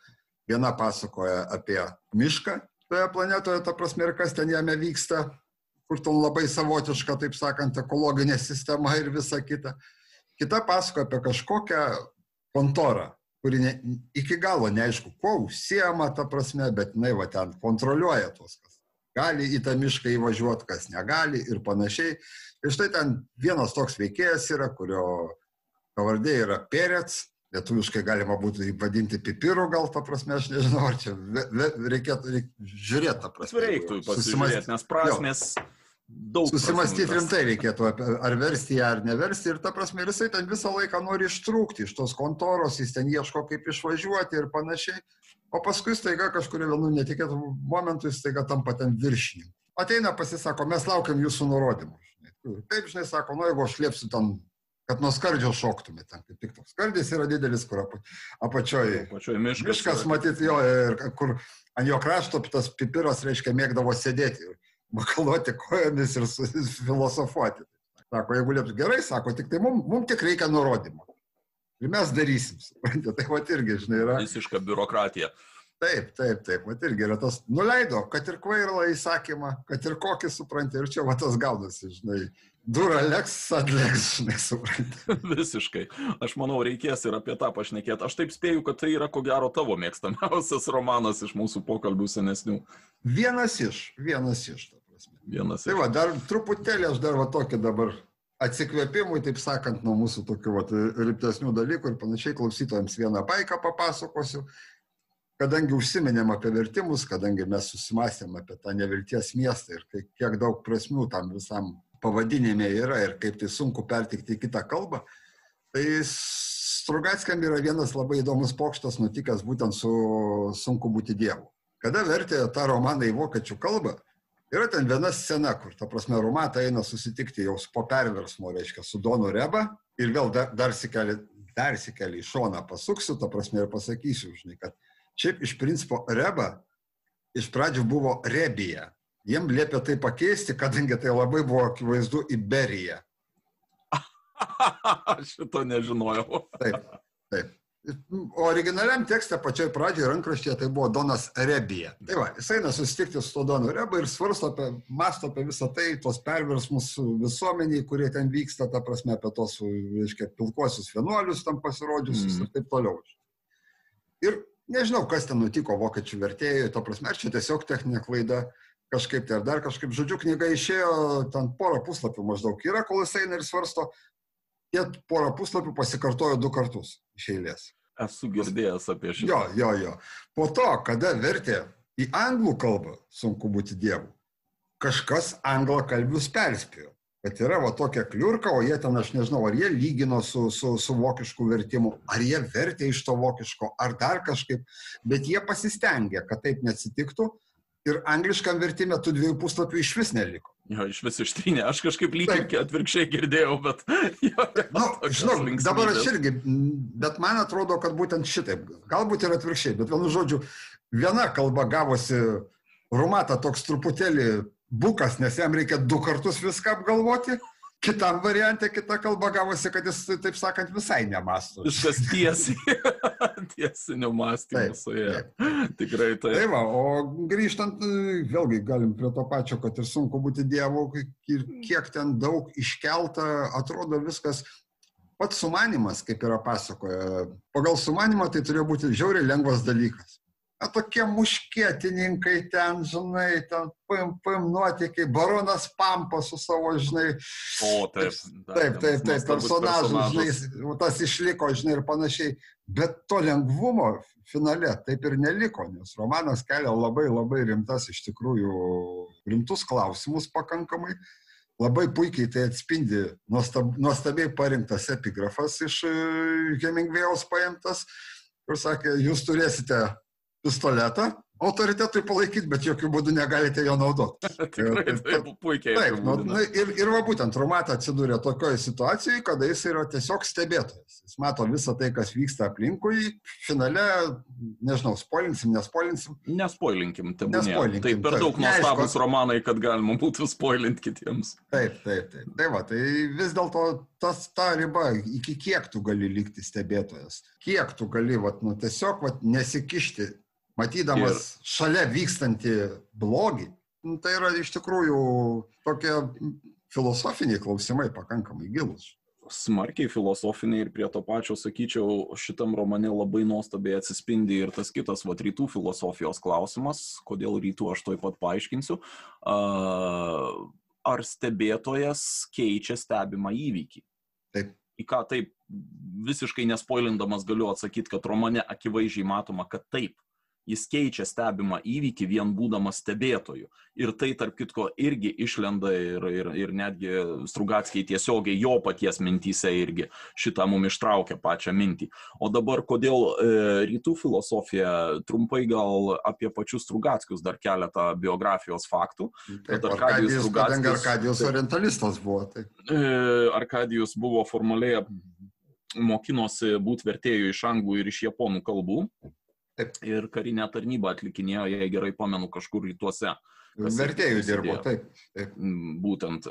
[SPEAKER 1] Viena pasakoja apie mišką toje planetoje, ta prasme, ir kas ten jame vyksta, kur ten labai savotiška, taip sakant, ekologinė sistema ir visa kita kita pasakoja apie kažkokią kontorą, kuri ne, iki galo neaišku, kuo užsiema ta prasme, bet jinai va ten kontroliuoja tos, kas, gali į tą mišką įvažiuoti, kas negali ir panašiai. Ir štai ten vienas toks veikėjas yra, kurio pavardė yra Perets, lietuviškai galima būtų jį vadinti pipiru, gal ta prasme, aš nežinau, ar čia reikėtų reik, žiūrėti tą prasme.
[SPEAKER 2] Reiktų pasižiūrėti, nes prasmės jo. Daug.
[SPEAKER 1] Susimastyti rimtai reikėtų, ar versti ją ar neversti. Ir ta prasme, ir jisai ten visą laiką nori ištrūkti iš tos kontoros, jis ten ieško kaip išvažiuoti ir panašiai. O paskui staiga kažkurio vienu netikėtų momentu jis staiga tampa ten viršininku. Ateina pasisako, mes laukiam jūsų nurodymų. Taip, žinai, sako, nu jeigu aš liepsiu ten kad nuo skardžio šoktumė ten, kaip tik toks. Skardis yra didelis, kur apačioje.
[SPEAKER 2] Apačioje miškas.
[SPEAKER 1] Miškas, matyt, jo, ir kur ant jo krašto tas pipiras, reiškia, mėgdavo sėdėti, makaloti kojomis ir filosofuoti. Sako, jeigu lieps gerai, sako, tik tai mums mum tik reikia nurodymų. Ir mes darysim, tai va irgi, žinai, yra.
[SPEAKER 2] Visiška biurokratija.
[SPEAKER 1] Taip, taip, taip, va irgi yra tas, nuleido, kad ir kvairlą įsakymą, kad ir kokį supranti, ir čia va tas gaunasi, žinai, Dura leks, atleks, žinai, supranti.
[SPEAKER 2] Visiškai. Aš manau, reikės ir apie tą pašnekėti. Aš taip spėju, kad tai yra ko gero tavo mėgstamiausias romanas iš mūsų pokalbių senesnių.
[SPEAKER 1] Vienas iš, vienas iš.
[SPEAKER 2] Vienas
[SPEAKER 1] tai va, dar truputėlį aš dar va tokį dabar atsikvėpimui, taip sakant, nuo mūsų tokių va, rimtesnių dalykų ir panašiai klausytojams vieną paiką papasakosiu. Kadangi užsiminėm apie vertimus, kadangi mes susimastėm apie tą nevilties miestą ir kiek daug prasmių tam visam pavadinime yra ir kaip tai sunku pertikti į kitą kalbą, tai Strugatskiam yra vienas labai įdomus pokštas nutikęs būtent su Sunku būti Dievu. Kada vertė tą romaną į vokiečių kalbą, yra ten viena scena, kur, ta prasme, Rumata eina susitikti jau po perversmo, reiškia, su Donu Reba ir vėl dar, dar sikeli, dar sikeli į šoną pasuksiu, ta prasme, ir pasakysiu, žinai, kad šiaip iš principo Reba iš pradžių buvo Rebija, Jiem liepė tai pakeisti, kadangi tai labai buvo akivaizdu Iberija.
[SPEAKER 2] Šito nežinojau.
[SPEAKER 1] Taip, taip. O originaliam tekste pačioj pradžioje rankraštėje tai buvo Donas Rebija. Tai va, jis eina susitikti su to Donu Reba ir svarsto apie, masto apie visą tai, tos perversmus visuomeniai, kurie ten vyksta, ta prasme, apie tos, reiškia, pilkuosius vienuolius tam pasirodžiusius mm. ir taip toliau. Ir nežinau, kas ten nutiko vokiečių vertėjai, to prasme, ar čia tiesiog techninė klaida, kažkaip tai ar dar kažkaip. Žodžiu, knyga išėjo, ten porą puslapių maždaug yra, kol jis eina ir svarsto. Tie porą puslapių pasikartojo du kartus iš eilės.
[SPEAKER 2] Esu girdėjęs apie šitą.
[SPEAKER 1] Jo, jo, jo. Po to, kada vertė į anglų kalbą, sunku būti dievu, kažkas anglakalbius perspėjo, kad yra va tokia kliurka, o jie ten, aš nežinau, ar jie lygino su, su, su vokišku vertimu, ar jie vertė iš to vokiško, ar dar kažkaip, bet jie pasistengė, kad taip neatsitiktų ir angliškam vertime tų dviejų puslapių iš vis neliko.
[SPEAKER 2] Jo, iš vis ištrynė. Aš kažkaip lygiai atvirkščiai girdėjau, bet... Jo,
[SPEAKER 1] nu, žinau, dabar aš irgi, bet man atrodo, kad būtent šitaip. Galbūt ir atvirkščiai, bet vienu žodžiu, viena kalba gavosi Rumata toks truputėlį bukas, nes jam reikia du kartus viską apgalvoti kitam variantė, kita kalba gavosi, kad jis, taip sakant, visai nemasto.
[SPEAKER 2] Viskas tiesiai, su jie. Tikrai tai.
[SPEAKER 1] Tai va, o grįžtant, vėlgi galim prie to pačio, kad ir sunku būti Dievu, ir kiek ten daug iškelta, atrodo viskas. Pats sumanimas, kaip yra pasakoja, pagal sumanimą tai turėjo būti žiauriai lengvas dalykas na, tokie muškietininkai ten, žinai, ten pim, pim nuotikiai, baronas Pampa su savo, žinai.
[SPEAKER 2] O, taip,
[SPEAKER 1] taip, taip, taip, personažų, žinai, tas išliko, žinai, ir panašiai. Bet to lengvumo finale taip ir neliko, nes romanas kelia labai labai rimtas, iš tikrųjų, rimtus klausimus pakankamai. Labai puikiai tai atspindi nuostab, nuostabiai parinktas epigrafas iš e, Hemingvėjaus paimtas, kur sakė, jūs turėsite pistoletą autoritetui palaikyti, bet jokių būdų negalite jo naudoti.
[SPEAKER 2] Tikrai, ir, taip, puikiai.
[SPEAKER 1] Taip, nu, nu, ir, ir va būtent Romata atsidūrė tokioje situacijoje, kada jis yra tiesiog stebėtojas. Jis mato visą tai, kas vyksta aplinkui, finale, nežinau, spoilinsim, nespoilinsim.
[SPEAKER 2] Nespoilinkim, tai nespoilinkim. Tai per daug nuostabus romanai, kad galima būtų spoilinti kitiems.
[SPEAKER 1] Taip, taip, taip. Tai va, tai vis dėlto tas ta riba, iki kiek tu gali likti stebėtojas, kiek tu gali, va, nu, tiesiog va, nesikišti matydamas ir... šalia vykstantį blogį, nu, tai yra iš tikrųjų tokie filosofiniai klausimai pakankamai gilus.
[SPEAKER 2] smarkiai filosofiniai ir prie to pačio, sakyčiau, šitam romane labai nuostabiai atsispindi ir tas kitas, va, rytų filosofijos klausimas, kodėl rytų aš toj pat paaiškinsiu. Ar stebėtojas keičia stebimą įvykį?
[SPEAKER 1] Taip.
[SPEAKER 2] Į ką taip visiškai nespoilindamas galiu atsakyti, kad romane akivaizdžiai matoma, kad taip jis keičia stebimą įvykį vien būdamas stebėtoju. Ir tai, tarp kitko, irgi išlenda ir, ir, ir netgi Strugatskiai tiesiogiai jo paties mintyse irgi šitą mum ištraukia pačią mintį. O dabar, kodėl e, rytų filosofija, trumpai gal apie pačius Strugatskius dar keletą biografijos faktų.
[SPEAKER 1] Taip, Arkadijus, kadangi Arkadijus orientalistas buvo. Tai.
[SPEAKER 2] E, Arkadijus buvo formaliai mokinosi būti vertėjų iš anglų ir iš japonų kalbų. Taip. Ir karinę tarnybą atlikinėjo, jei gerai pamenu, kažkur rytuose.
[SPEAKER 1] Vertėjų dirbo, taip. taip.
[SPEAKER 2] Būtent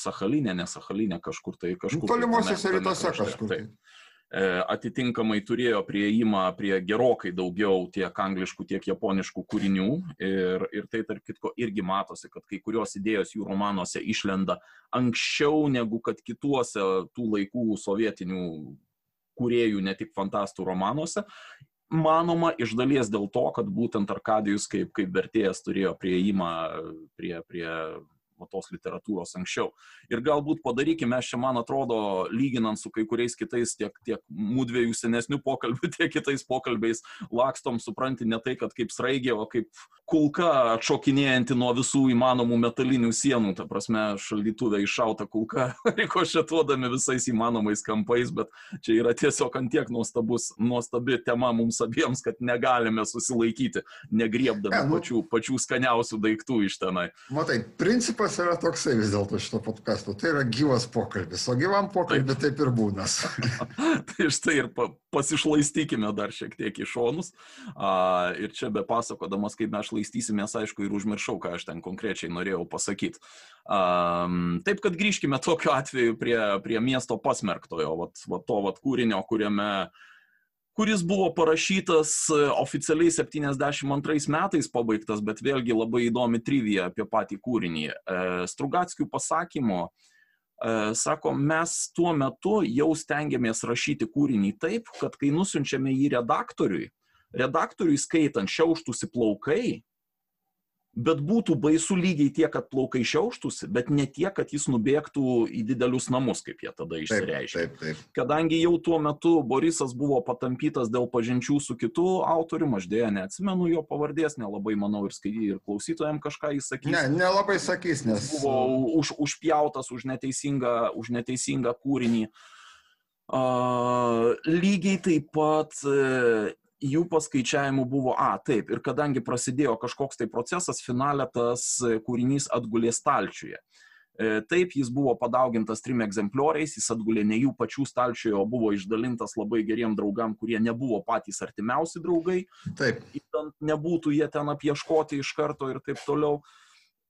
[SPEAKER 2] Sahalinė, ne Sahalinė, kažkur tai kažkur.
[SPEAKER 1] Tolimuosiuose rytuose kažkur.
[SPEAKER 2] Taip. E, atitinkamai turėjo prieimą prie gerokai daugiau tiek angliškų, tiek japoniškų kūrinių ir, ir tai tarp kitko irgi matosi, kad kai kurios idėjos jų romanuose išlenda anksčiau negu kad kituose tų laikų sovietinių kuriejų, ne tik fantastų romanuose manoma iš dalies dėl to, kad būtent Arkadijus kaip, kaip vertėjas turėjo prieimą prie, prie va, tos literatūros anksčiau. Ir galbūt padarykime, aš čia, man atrodo, lyginant su kai kuriais kitais, tiek, tiek mūdviejų senesnių pokalbių, tiek kitais pokalbiais, lakstom, supranti, ne tai, kad kaip sraigė, o kaip kulka atšokinėjanti nuo visų įmanomų metalinių sienų, ta prasme, šaldytuvė iššauta kulka, rikošetuodami visais įmanomais kampais, bet čia yra tiesiog antiek nuostabus, nuostabi tema mums abiems, kad negalime susilaikyti, negriebdami ja, nu, pačių, pačių skaniausių daiktų iš tenai.
[SPEAKER 1] Matai, principas tikslas yra toksai vis dėlto šito podkasto. Tai yra gyvas pokalbis, o gyvam pokalbį taip, taip ir būna.
[SPEAKER 2] tai štai ir pa, pasišlaistykime dar šiek tiek į šonus. A, ir čia be pasakodamas, kaip mes šlaistysimės, aišku, ir užmiršau, ką aš ten konkrečiai norėjau pasakyti. A, taip, kad grįžkime tokiu atveju prie, prie miesto pasmerktojo, vat, vat to vat kūrinio, kuriame uh, kuris buvo parašytas e, oficialiai 72 metais pabaigtas, bet vėlgi labai įdomi trivija apie patį kūrinį. E, Strugatskių pasakymo, e, sako, mes tuo metu jau stengiamės rašyti kūrinį taip, kad kai nusiunčiame jį redaktoriui, redaktoriui skaitant šiauštųsi plaukai, bet būtų baisu lygiai tiek, kad plaukai šiauštųsi, bet ne tiek, kad jis nubėgtų į didelius namus, kaip jie tada išsireiškė.
[SPEAKER 1] Taip, taip, taip.
[SPEAKER 2] Kadangi jau tuo metu Borisas buvo patampytas dėl pažinčių su kitu autoriumi, aš dėja neatsimenu jo pavardės, nelabai manau ir skaityti ir klausytojams kažką jis sakys.
[SPEAKER 1] Ne, nelabai sakys, nes.
[SPEAKER 2] Buvo už, užpjautas už neteisingą, už neteisingą kūrinį. Uh, lygiai taip pat uh, jų paskaičiavimų buvo, a, taip, ir kadangi prasidėjo kažkoks tai procesas, finale tas kūrinys atgulė stalčiuje. E, taip, jis buvo padaugintas trim egzemplioriais, jis atgulė ne jų pačių stalčiuje, o buvo išdalintas labai geriem draugam, kurie nebuvo patys artimiausi draugai.
[SPEAKER 1] Taip.
[SPEAKER 2] Nebūtų jie ten apieškoti iš karto ir taip toliau.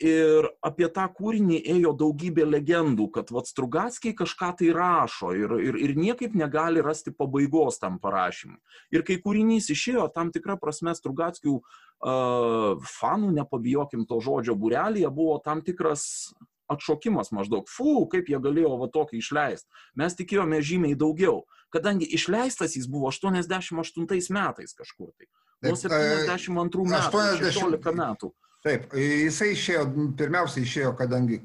[SPEAKER 2] Ir apie tą kūrinį ėjo daugybė legendų, kad vat Strugatskiai kažką tai rašo ir, ir, ir niekaip negali rasti pabaigos tam parašymui. Ir kai kūrinys išėjo, tam tikrą prasme Strugatskių uh, fanų, nepabijokim to žodžio, burelėje buvo tam tikras atšokimas maždaug, fu, kaip jie galėjo va tokį išleisti. Mes tikėjome žymiai daugiau, kadangi išleistas jis buvo 88 metais kažkur tai. Nuo 72 metų, 16 metų.
[SPEAKER 1] Taip, jisai išėjo, pirmiausia išėjo, kadangi,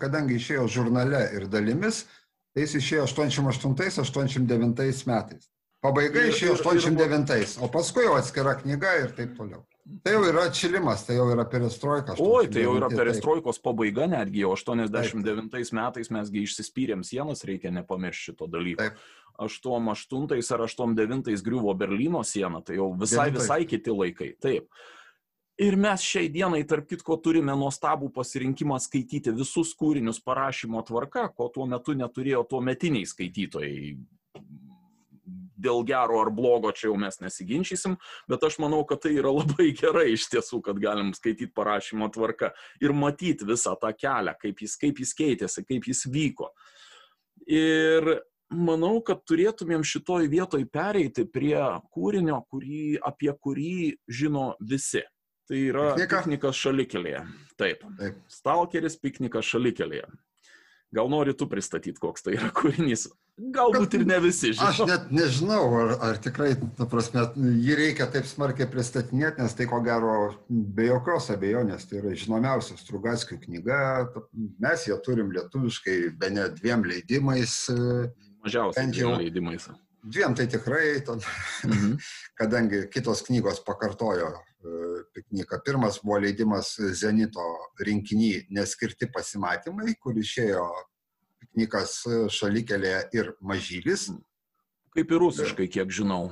[SPEAKER 1] kadangi išėjo žurnale ir dalimis, tai jis išėjo 88-89 metais. Pabaiga ir, išėjo 89, o paskui jau atskira knyga ir taip toliau. Tai jau yra atšilimas, tai jau yra perestroika.
[SPEAKER 2] Oi, tai jau yra perestroikos pabaiga, netgi jau 89 taip. metais mesgi išsispyrėm sienas, reikia nepamiršti šito dalyko. Taip. 88 ar 89 griuvo Berlyno siena, tai jau visai, visai kiti laikai. Taip. Ir mes šiai dienai, tarp kitko, turime nuostabų pasirinkimą skaityti visus kūrinius parašymo tvarka, ko tuo metu neturėjo tuo metiniai skaitytojai. Dėl gero ar blogo čia jau mes nesiginčysim, bet aš manau, kad tai yra labai gerai iš tiesų, kad galim skaityti parašymo tvarka ir matyti visą tą kelią, kaip jis, kaip jis keitėsi, kaip jis vyko. Ir manau, kad turėtumėm šitoj vietoj pereiti prie kūrinio, kurį, apie kurį žino visi. Tai yra Piknika? piknikas šalikelėje. Taip. Taip. Stalkeris piknikas šalikelėje. Gal nori tu pristatyti, koks tai yra kūrinys? Galbūt ir ne visi žino.
[SPEAKER 1] Aš net nežinau, ar, ar tikrai, ta prasme, jį reikia taip smarkiai pristatinėti, nes tai ko gero be jokios abejonės, tai yra žinomiausia Strugatskių knyga, mes ją turim lietuviškai be net dviem leidimais.
[SPEAKER 2] Mažiausiai dviem leidimais.
[SPEAKER 1] Dviem tai tikrai, tad, mhm. kadangi kitos knygos pakartojo pikniką. Pirmas buvo leidimas Zenito rinkinį Neskirti pasimatymai, kur išėjo piknikas šalikelė ir mažylis.
[SPEAKER 2] Kaip ir rusiškai, kiek žinau.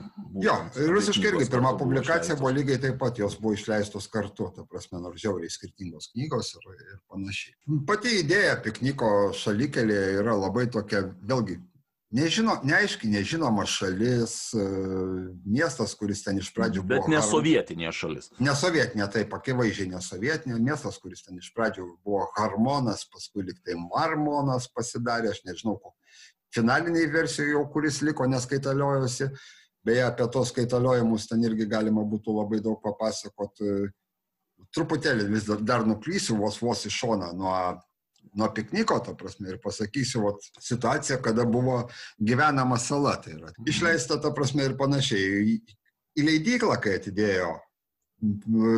[SPEAKER 1] Jo, rusiškai irgi pirma publikacija buvo lygiai taip pat, jos buvo išleistos kartu, ta prasme, nors žiauriai skirtingos knygos ir, ir panašiai. Pati idėja pikniko šalikelė yra labai tokia, vėlgi, Nežino, neaiškiai nežinoma šalis, e, miestas, kuris ten iš pradžių
[SPEAKER 2] buvo. Bet ne sovietinė šalis.
[SPEAKER 1] Ne sovietinė, taip, akivaizdžiai ne sovietinė, miestas, kuris ten iš pradžių buvo Harmonas, paskui liktai Marmonas pasidarė, aš nežinau, finaliniai versijai jau kuris liko neskaitaliojosi. Beje, apie tos skaitaliojimus ten irgi galima būtų labai daug papasakoti. Truputėlį vis dar, dar nuklysiu vos vos į šoną nuo nuo pikniko, ta prasme, ir pasakysiu vat, situaciją, kada buvo gyvenama sala, tai yra išleista, ta prasme, ir panašiai. Į leidyklą, kai atidėjo,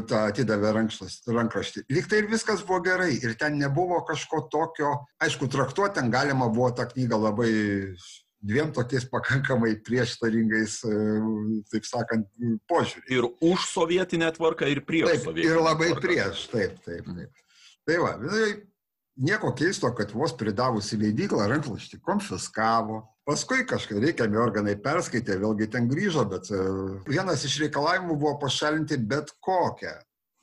[SPEAKER 1] tą atidavė rankraštį, lyg tai ir viskas buvo gerai, ir ten nebuvo kažko tokio, aišku, traktuoti ten galima buvo tą knygą labai dviem tokiais pakankamai prieštaringais, taip sakant, požiūrį.
[SPEAKER 2] Ir už sovietinę tvarką, ir prieš
[SPEAKER 1] taip. Ir labai
[SPEAKER 2] tvarką.
[SPEAKER 1] prieš, taip, taip, taip. Tai va, nieko keisto, kad vos pridavusi leidyklą rankraštį konfiskavo. Paskui kažkaip reikiami organai perskaitė, vėlgi ten grįžo, bet e, vienas iš reikalavimų buvo pašalinti bet kokią,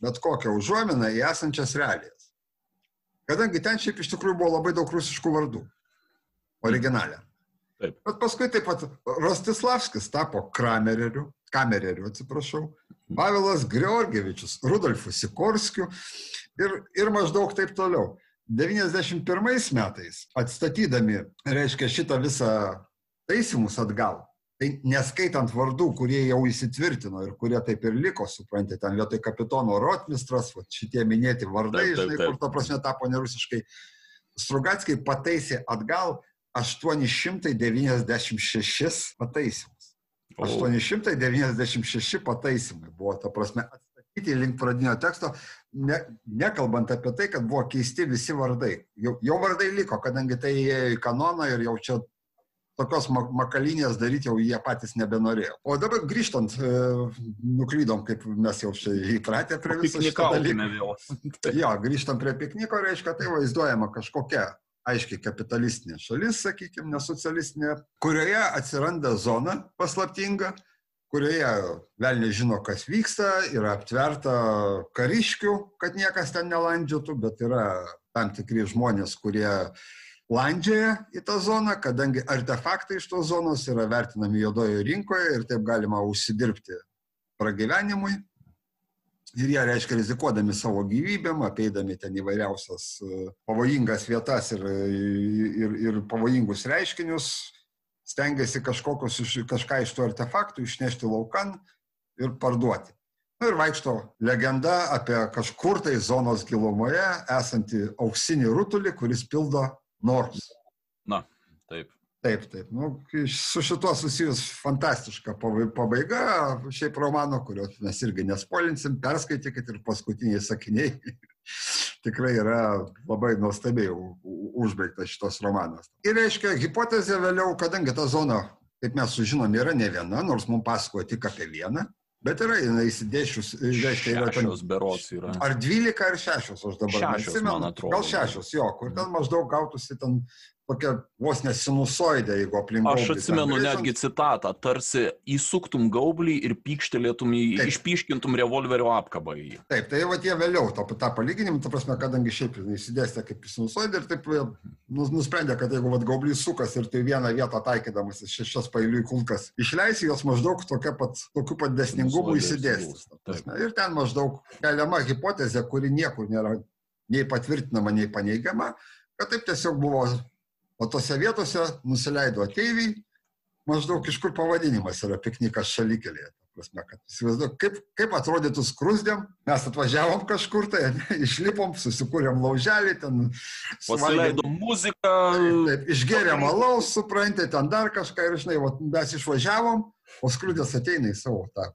[SPEAKER 1] bet kokią užuominą į esančias realijas. Kadangi ten šiaip iš tikrųjų buvo labai daug rusiškų vardų. Originalė.
[SPEAKER 2] Taip.
[SPEAKER 1] Bet paskui taip pat Rostislavskis tapo Kramereriu, Kamereriu, atsiprašau, Pavelas Georgievičius, Rudolfu Sikorskiu ir, ir maždaug taip toliau. 91 metais atstatydami, reiškia, šitą visą taisymus atgal, tai neskaitant vardų, kurie jau įsitvirtino ir kurie taip ir liko, suprantate, ten vietoj kapitono Rotmistras, va, šitie minėti vardai, taip, taip, taip. žinai, kur ta prasme tapo nerusiškai, Strugatskiai pataisė atgal 896 pataisymus. 896 pataisymai buvo, ta prasme, atstatyti link pradinio teksto, ne, nekalbant apie tai, kad buvo keisti visi vardai. Jau, jau vardai liko, kadangi tai įėjo į kanoną ir jau čia tokios makalinės daryti jau jie patys nebenorėjo. O dabar grįžtant, e, nuklydom, kaip mes jau čia įpratę prie viso šito dalyko. jo, grįžtant prie pikniko, reiškia, tai vaizduojama kažkokia aiškiai kapitalistinė šalis, sakykime, nesocialistinė, kurioje atsiranda zona paslaptinga, kurioje velniai žino, kas vyksta, yra aptverta kariškių, kad niekas ten nelandžiotų, bet yra tam tikri žmonės, kurie landžioja į tą zoną, kadangi artefaktai iš tos zonos yra vertinami juodojo rinkoje ir taip galima užsidirbti pragyvenimui. Ir jie, reiškia, rizikuodami savo gyvybėm, apeidami ten įvairiausias pavojingas vietas ir, ir, ir pavojingus reiškinius, stengiasi kažkokius, kažką iš tų artefaktų išnešti laukan ir parduoti. Na ir vaikšto legenda apie kažkur tai zonos gilumoje esantį auksinį rutulį, kuris pildo norus.
[SPEAKER 2] Na, taip.
[SPEAKER 1] Taip, taip. Nu, su šituo susijus fantastiška pabaiga, šiaip romano, kurio mes irgi nespolinsim, perskaitykit ir paskutiniai sakiniai tikrai yra labai nuostabiai užbaigtas šitos romanas. Ir reiškia, hipotezė vėliau, kadangi ta zona, kaip mes sužinom, yra ne viena, nors mums pasakoja tik apie vieną, bet yra jinai įsidėšius, reiškia, yra
[SPEAKER 2] ten. Šešios berots yra.
[SPEAKER 1] Ar dvylika ar šešios, aš dabar
[SPEAKER 2] šešios, neatsimenu.
[SPEAKER 1] Gal šešios, jo, kur ten maždaug gautųsi ten tokia vos nesinusoidė, jeigu aplink.
[SPEAKER 2] Aš atsimenu netgi citatą, tarsi įsuktum gaublį ir pykštelėtum į, Taip. išpiškintum revolverio apkabą į jį.
[SPEAKER 1] Taip, tai va tie vėliau tą, tą palyginimą, ta prasme, kadangi šiaip įsidėstė kaip sinusoidė ir taip nusprendė, kad jeigu vat, gaublys sukas ir tai vieną vietą taikydamas šešias pailiui kulkas išleisi, jos maždaug tokia pat, tokiu pat desningumu įsidėstys. Ir ten maždaug keliama hipotezė, kuri niekur nėra nei patvirtinama, nei paneigiama, kad taip tiesiog buvo O tose vietose nusileido ateiviai, maždaug iš kur pavadinimas yra piknikas šalikelėje. prasme, kad įsivaizduoju, kaip, kaip atrodytų skrusdėm, mes atvažiavom kažkur tai, išlipom, susikūrėm lauželį, ten
[SPEAKER 2] pasileidom muziką.
[SPEAKER 1] Taip, taip, išgėrėm alaus, suprantate, ten dar kažką ir, žinai, vat, mes išvažiavom, o skrudės ateina į savo tą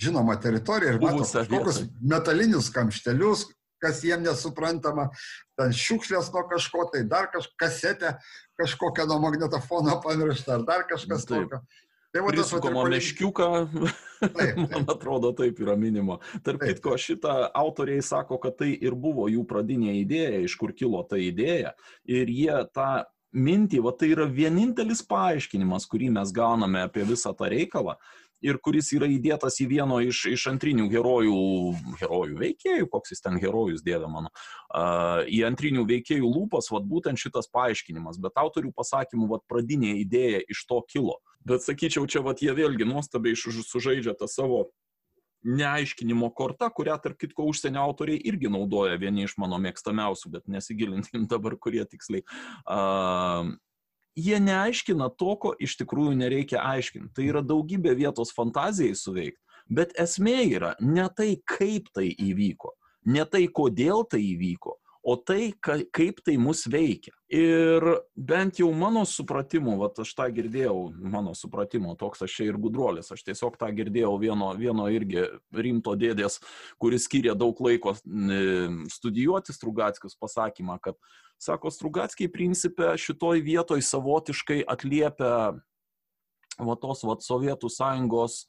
[SPEAKER 1] žinomą teritoriją ir mato kažkokius metalinius kamštelius, kas jiem nesuprantama, ten šiukšlės nuo kažko, tai dar kažkokia kasetė, kažkokia nuo magnetofono pamiršta, ar dar kažkas
[SPEAKER 2] Taip.
[SPEAKER 1] tokio. Tai va tas vat ir
[SPEAKER 2] Prisukoma
[SPEAKER 1] palygin-
[SPEAKER 2] meškiuką,
[SPEAKER 1] Taip, taip.
[SPEAKER 2] man atrodo, taip yra minima. Tarp kitko, šitą autoriai sako, kad tai ir buvo jų pradinė idėja, iš kur kilo ta idėja. Ir jie tą mintį, va tai yra vienintelis paaiškinimas, kurį mes gauname apie visą tą reikalą. Ir kuris yra įdėtas į vieno iš, iš antrinių herojų, herojų veikėjų, koks jis ten herojus dėvė mano, uh, į antrinių veikėjų lūpas, vad būtent šitas paaiškinimas. Bet autorių pasakymų, vad pradinė idėja iš to kilo. Bet sakyčiau, čia vat jie vėlgi nuostabiai sužaidžia tą savo neaiškinimo kortą, kurią, tarp kitko, užsienio autoriai irgi naudoja, vieni iš mano mėgstamiausių, bet nesigilintim dabar, kurie tiksliai. Uh, jie neaiškina to, ko iš tikrųjų nereikia aiškinti. Tai yra daugybė vietos fantazijai suveikti, bet esmė yra ne tai, kaip tai įvyko, ne tai, kodėl tai įvyko, o tai, ka, kaip tai mus veikia. Ir bent jau mano supratimu, va aš tą girdėjau, mano supratimu, toks aš čia ir gudruolis, aš tiesiog tą girdėjau vieno, vieno irgi rimto dėdės, kuris skiria daug laiko studijuoti Strugatskius pasakymą, kad, sako, Strugatskiai principė šitoj vietoj savotiškai atliepia va tos va Sovietų sąjungos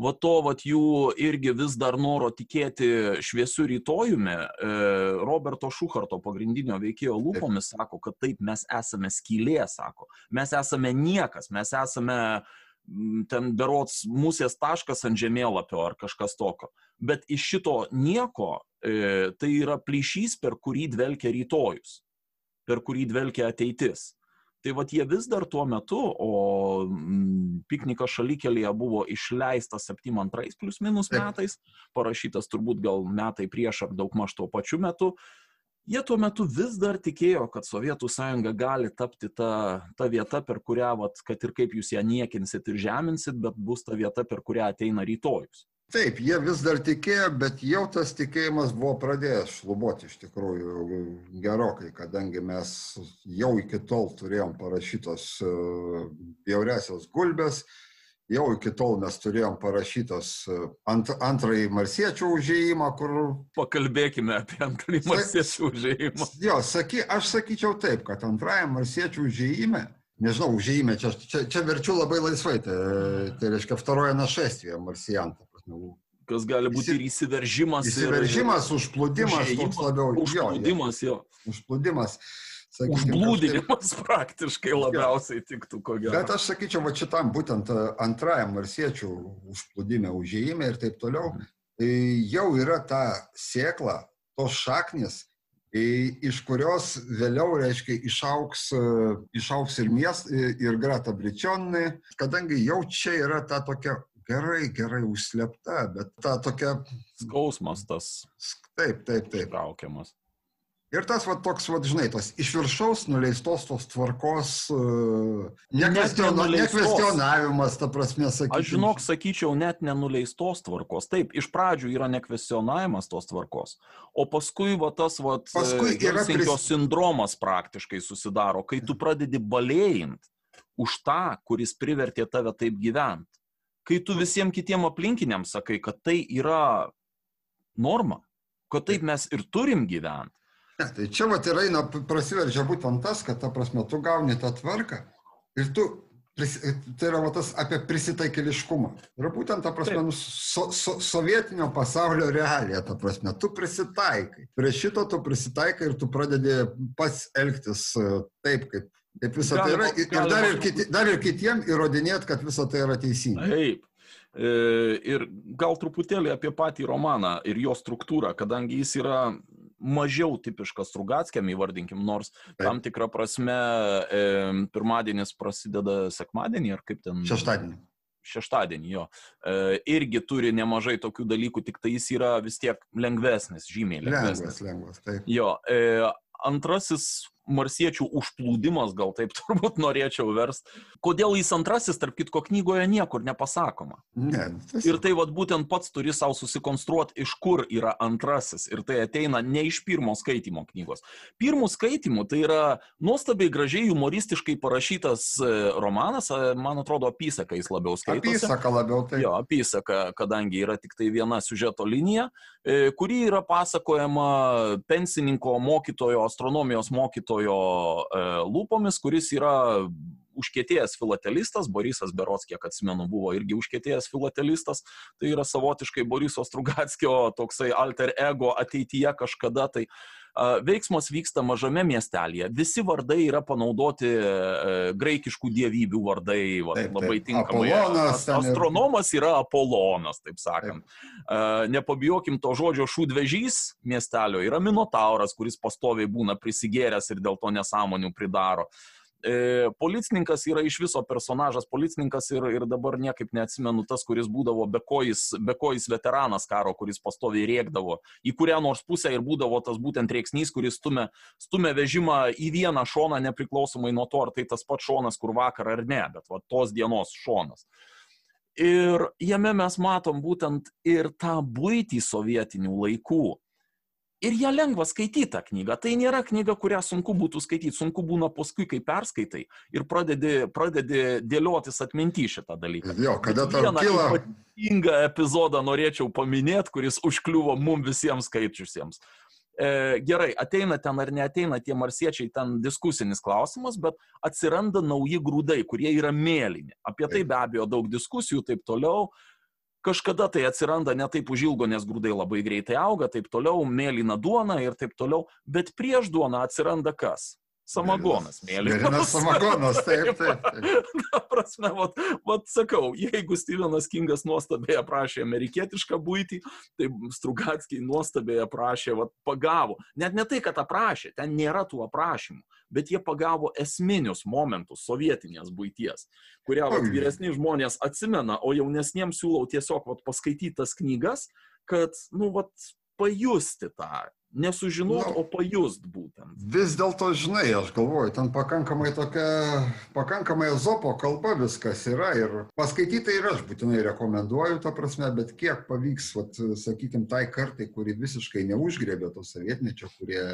[SPEAKER 2] va to vat jų irgi vis dar noro tikėti šviesiu rytojumi, e, Roberto Šuharto pagrindinio veikėjo lūpomis sako, kad taip mes esame skylė, sako, mes esame niekas, mes esame ten berots musės taškas ant žemėlapio ar kažkas tokio. Bet iš šito nieko e, tai yra plyšys, per kurį dvelkia rytojus, per kurį dvelkia ateitis. Tai vad jie vis dar tuo metu, o mm, piknikas šalykelėje buvo išleistas 72 plus minus metais, parašytas turbūt gal metai prieš ar daug maž tuo pačiu metu. Jie tuo metu vis dar tikėjo, kad Sovietų sąjunga gali tapti ta, ta vieta, per kurią, vat, kad ir kaip jūs ją niekinsit ir žeminsit, bet bus ta vieta, per kurią ateina rytojus.
[SPEAKER 1] Taip, jie vis dar tikėjo, bet jau tas tikėjimas buvo pradėjęs šluboti iš tikrųjų gerokai, kadangi mes jau iki tol turėjom parašytos e, bjauresios gulbės, jau iki tol mes turėjom parašytos e, ant, antrąjį marsiečių užėjimą, kur
[SPEAKER 2] Pakalbėkime apie antrąjį
[SPEAKER 1] Sa-
[SPEAKER 2] marsiečių užėjimą.
[SPEAKER 1] Jo, saky, aš sakyčiau taip, kad antrajam marsiečių užėjime, nežinau, užėjime, čia, čia, čia verčiu labai laisvai, tai, tai reiškia второе нашествие марсиан. prasme,
[SPEAKER 2] Kas gali būti
[SPEAKER 1] Įsi-
[SPEAKER 2] ir įsiveržimas. ir-
[SPEAKER 1] Įsiveržimas, užplūdimas,
[SPEAKER 2] Užėjimas,
[SPEAKER 1] toks labiau. jo, jo,
[SPEAKER 2] Užplūdimas jo.
[SPEAKER 1] Užplūdimas. sakykim,
[SPEAKER 2] Užblūdinimas praktiškai labiausiai tiktų, ko
[SPEAKER 1] kažkaip.
[SPEAKER 2] gero.
[SPEAKER 1] Bet aš sakyčiau, va šitam būtent e, antrajam marsiečių užplūdime, užėjime ir taip toliau, e, jau yra ta sėkla, tos šaknis, iš kurios vėliau, reiškia, išauks, e, išauks ir miest, ir Grata Bričionai, kadangi jau čia yra ta tokia gerai, gerai užslepta, bet ta tokia,
[SPEAKER 2] Skausmas tas
[SPEAKER 1] taip, taip, taip.
[SPEAKER 2] ištraukiamas.
[SPEAKER 1] Ir tas va toks, va, žinai, tas iš viršaus nuleistos tos tvarkos, uh, nekvestionavimas, ta prasme, sakykime.
[SPEAKER 2] Aš žinok, sakyčiau, net nenuleistos tvarkos. Taip, iš pradžių yra nekvestionavimas tos tvarkos, o paskui va tas va
[SPEAKER 1] Paskui yra pris-
[SPEAKER 2] sindromas praktiškai susidaro, kai tu pradedi balėjint už tą, kuris privertė tave taip gyventi. Kai tu visiems kitiem aplinkiniams sakai, kad tai yra norma, kad taip mes ir turim gyventi.
[SPEAKER 1] Ne, tai čia va ir eina, prasiveržia būtent tas, kad, ta prasme, tu gauni tą tvarką ir tu, tai yra va tas apie prisitaikėliškumą. Ir būtent, ta prasme, nu, so, so, sovietinio pasaulio realija, ta prasme, tu prisitaikai. Prie šito tu prisitaikai ir tu pradedi pats elgtis e, taip, kaip, kaip visą tai yra.
[SPEAKER 2] Galima-
[SPEAKER 1] Ir dar ir,
[SPEAKER 2] galima-
[SPEAKER 1] kiti, dar ir kitiem įrodinėt, kad visą tai yra teisinga.
[SPEAKER 2] Taip. E, Ir gal truputėlį apie patį romaną ir jo struktūrą, kadangi jis yra mažiau tipiškas Strugatskiam, įvardinkim, nors
[SPEAKER 1] Taip.
[SPEAKER 2] tam tikrą prasme e, pirmadienis prasideda sekmadienį, ar kaip ten.
[SPEAKER 1] Šeštadienį.
[SPEAKER 2] Šeštadienį jo. E, irgi turi nemažai tokių dalykų, tik tai jis yra vis tiek lengvesnis, žymiai lengvesnis.
[SPEAKER 1] Lengvas, lengvas. Taip.
[SPEAKER 2] Jo, antrasis marsiečių užplūdimas, gal taip turbūt norėčiau verst, Kodėl jis antrasis, tarp kitko, knygoje niekur nepasakoma.
[SPEAKER 1] Ne,
[SPEAKER 2] tas... Ir tai vad būtent pats turi savo susikonstruoti, iš kur yra antrasis. Ir tai ateina ne iš pirmo skaitimo knygos. Pirmų skaitimų tai yra nuostabiai gražiai humoristiškai parašytas e, romanas, e, man atrodo, apysaka jis labiau skaito.
[SPEAKER 1] Apysaka labiau tai.
[SPEAKER 2] Jo, apysaka, kadangi yra tik tai viena siužeto linija, kuri yra pasakojama pensininko mokytojo, astronomijos mokytojo lūpomis, kuris yra užkėtėjęs filatelistas, Borisas Berots, kiek atsimenu, buvo irgi užkėtėjęs filatelistas, tai yra savotiškai Boriso Strugatskio toksai alter ego ateityje kažkada tai. Veiksmas vyksta mažame miestelėje. Visi vardai yra panaudoti e, graikiškų dievybių vardai, va, taip, taip. labai tinkamai.
[SPEAKER 1] Apolonas,
[SPEAKER 2] Astronomas yra Apolonas, taip sakant. Taip. Nepabijokim to žodžio šūdvežys miestelio, yra Minotauras, kuris pastoviai būna prisigėręs ir dėl to nesąmonių pridaro. E, policininkas yra iš viso personažas, policininkas ir, ir dabar niekaip neatsimenu tas, kuris būdavo bekojis, bekojis veteranas karo, kuris pastoviai rėkdavo į kurią nors pusę ir būdavo tas būtent rėksnys, kuris stumia, stumia vežimą į vieną šoną, nepriklausomai nuo to, ar tai tas pats šonas, kur vakar ar ne, bet va, tos dienos šonas. Ir jame mes matom būtent ir tą būtį sovietinių laikų ir ją lengva skaityti tą knygą. Tai nėra knyga, kurią sunku būtų skaityti, sunku būna paskui, kai perskaitai ir pradedi, pradedi dėliotis atminti šitą dalyką.
[SPEAKER 1] Jo, kada tau kyla.
[SPEAKER 2] Ypatingą epizodą norėčiau paminėti, kuris užkliuvo mums visiems skaičiusiems. E, gerai, ateina ten ar neateina tie marsiečiai, ten diskusinis klausimas, bet atsiranda nauji grūdai, kurie yra mėlyni. Apie tai be abejo daug diskusijų, taip toliau. Kažkada tai atsiranda ne taip užilgo, nes grūdai labai greitai auga, taip toliau, mėlyna duona ir taip toliau, bet prieš duoną atsiranda kas? Samagonas, mėlynas.
[SPEAKER 1] Mėlynas samagonas, taip, taip. taip.
[SPEAKER 2] Na, prasme, vat, vat sakau, jeigu Stevenas Kingas nuostabiai aprašė amerikietišką būtį, tai Strugatskiai nuostabiai aprašė, vat, pagavo. Net ne tai, kad aprašė, ten nėra tų aprašymų, bet jie pagavo esminius momentus sovietinės būties, kurią vat, vyresni žmonės atsimena, o jaunesniems siūlau tiesiog vat, paskaityti tas knygas, kad, nu, vat, pajusti tą nesužinot, no, o pajust būtent.
[SPEAKER 1] Vis dėlto, žinai, aš galvoju, ten pakankamai tokia, pakankamai zopo kalba viskas yra ir paskaityti ir aš būtinai rekomenduoju, ta prasme, bet kiek pavyks, vat, sakykime, tai kartai, kuri visiškai neužgrėbė to sovietmečio, kurie,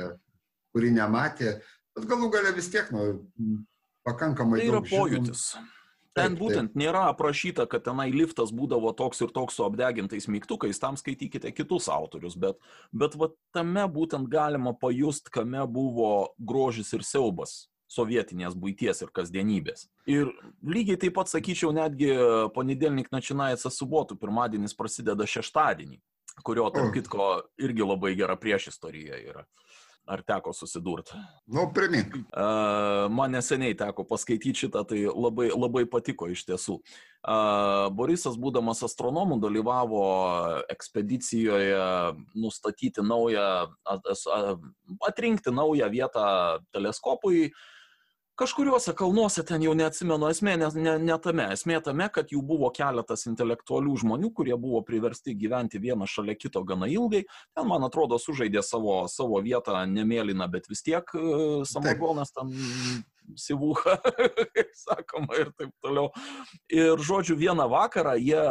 [SPEAKER 1] kuri nematė, bet galų gale vis tiek, nu, pakankamai.
[SPEAKER 2] Tai yra pojūtis. Žinom. Ten būtent nėra aprašyta, kad tenai liftas būdavo toks ir toks su apdegintais mygtukais, tam skaitykite kitus autorius, bet, bet va, tame būtent galima pajust, kame buvo grožis ir siaubas sovietinės būties ir kasdienybės. Ir lygiai taip pat sakyčiau, netgi ponedėlnik načinajasi subotų, pirmadienis prasideda šeštadienį, kurio, tarp kitko, irgi labai gera priešistorija yra. Ar teko susidurti?
[SPEAKER 1] Nu, primink.
[SPEAKER 2] Uh, man neseniai teko paskaityti šitą, tai labai, labai patiko iš tiesų. Uh, Borisas, būdamas astronomu, dalyvavo ekspedicijoje nustatyti naują, atrinkti naują vietą teleskopui, uh, kažkuriuose kalnuose ten jau neatsimenu esmė, ne, ne, ne tame. Esmė tame, kad jų buvo keletas intelektualių žmonių, kurie buvo priversti gyventi vieną šalia kito gana ilgai. Ten, man atrodo, sužaidė savo, savo vietą nemėlyną, bet vis tiek e, samagonas ten sivuha, kaip sakoma, ir taip toliau. Ir žodžiu, vieną vakarą jie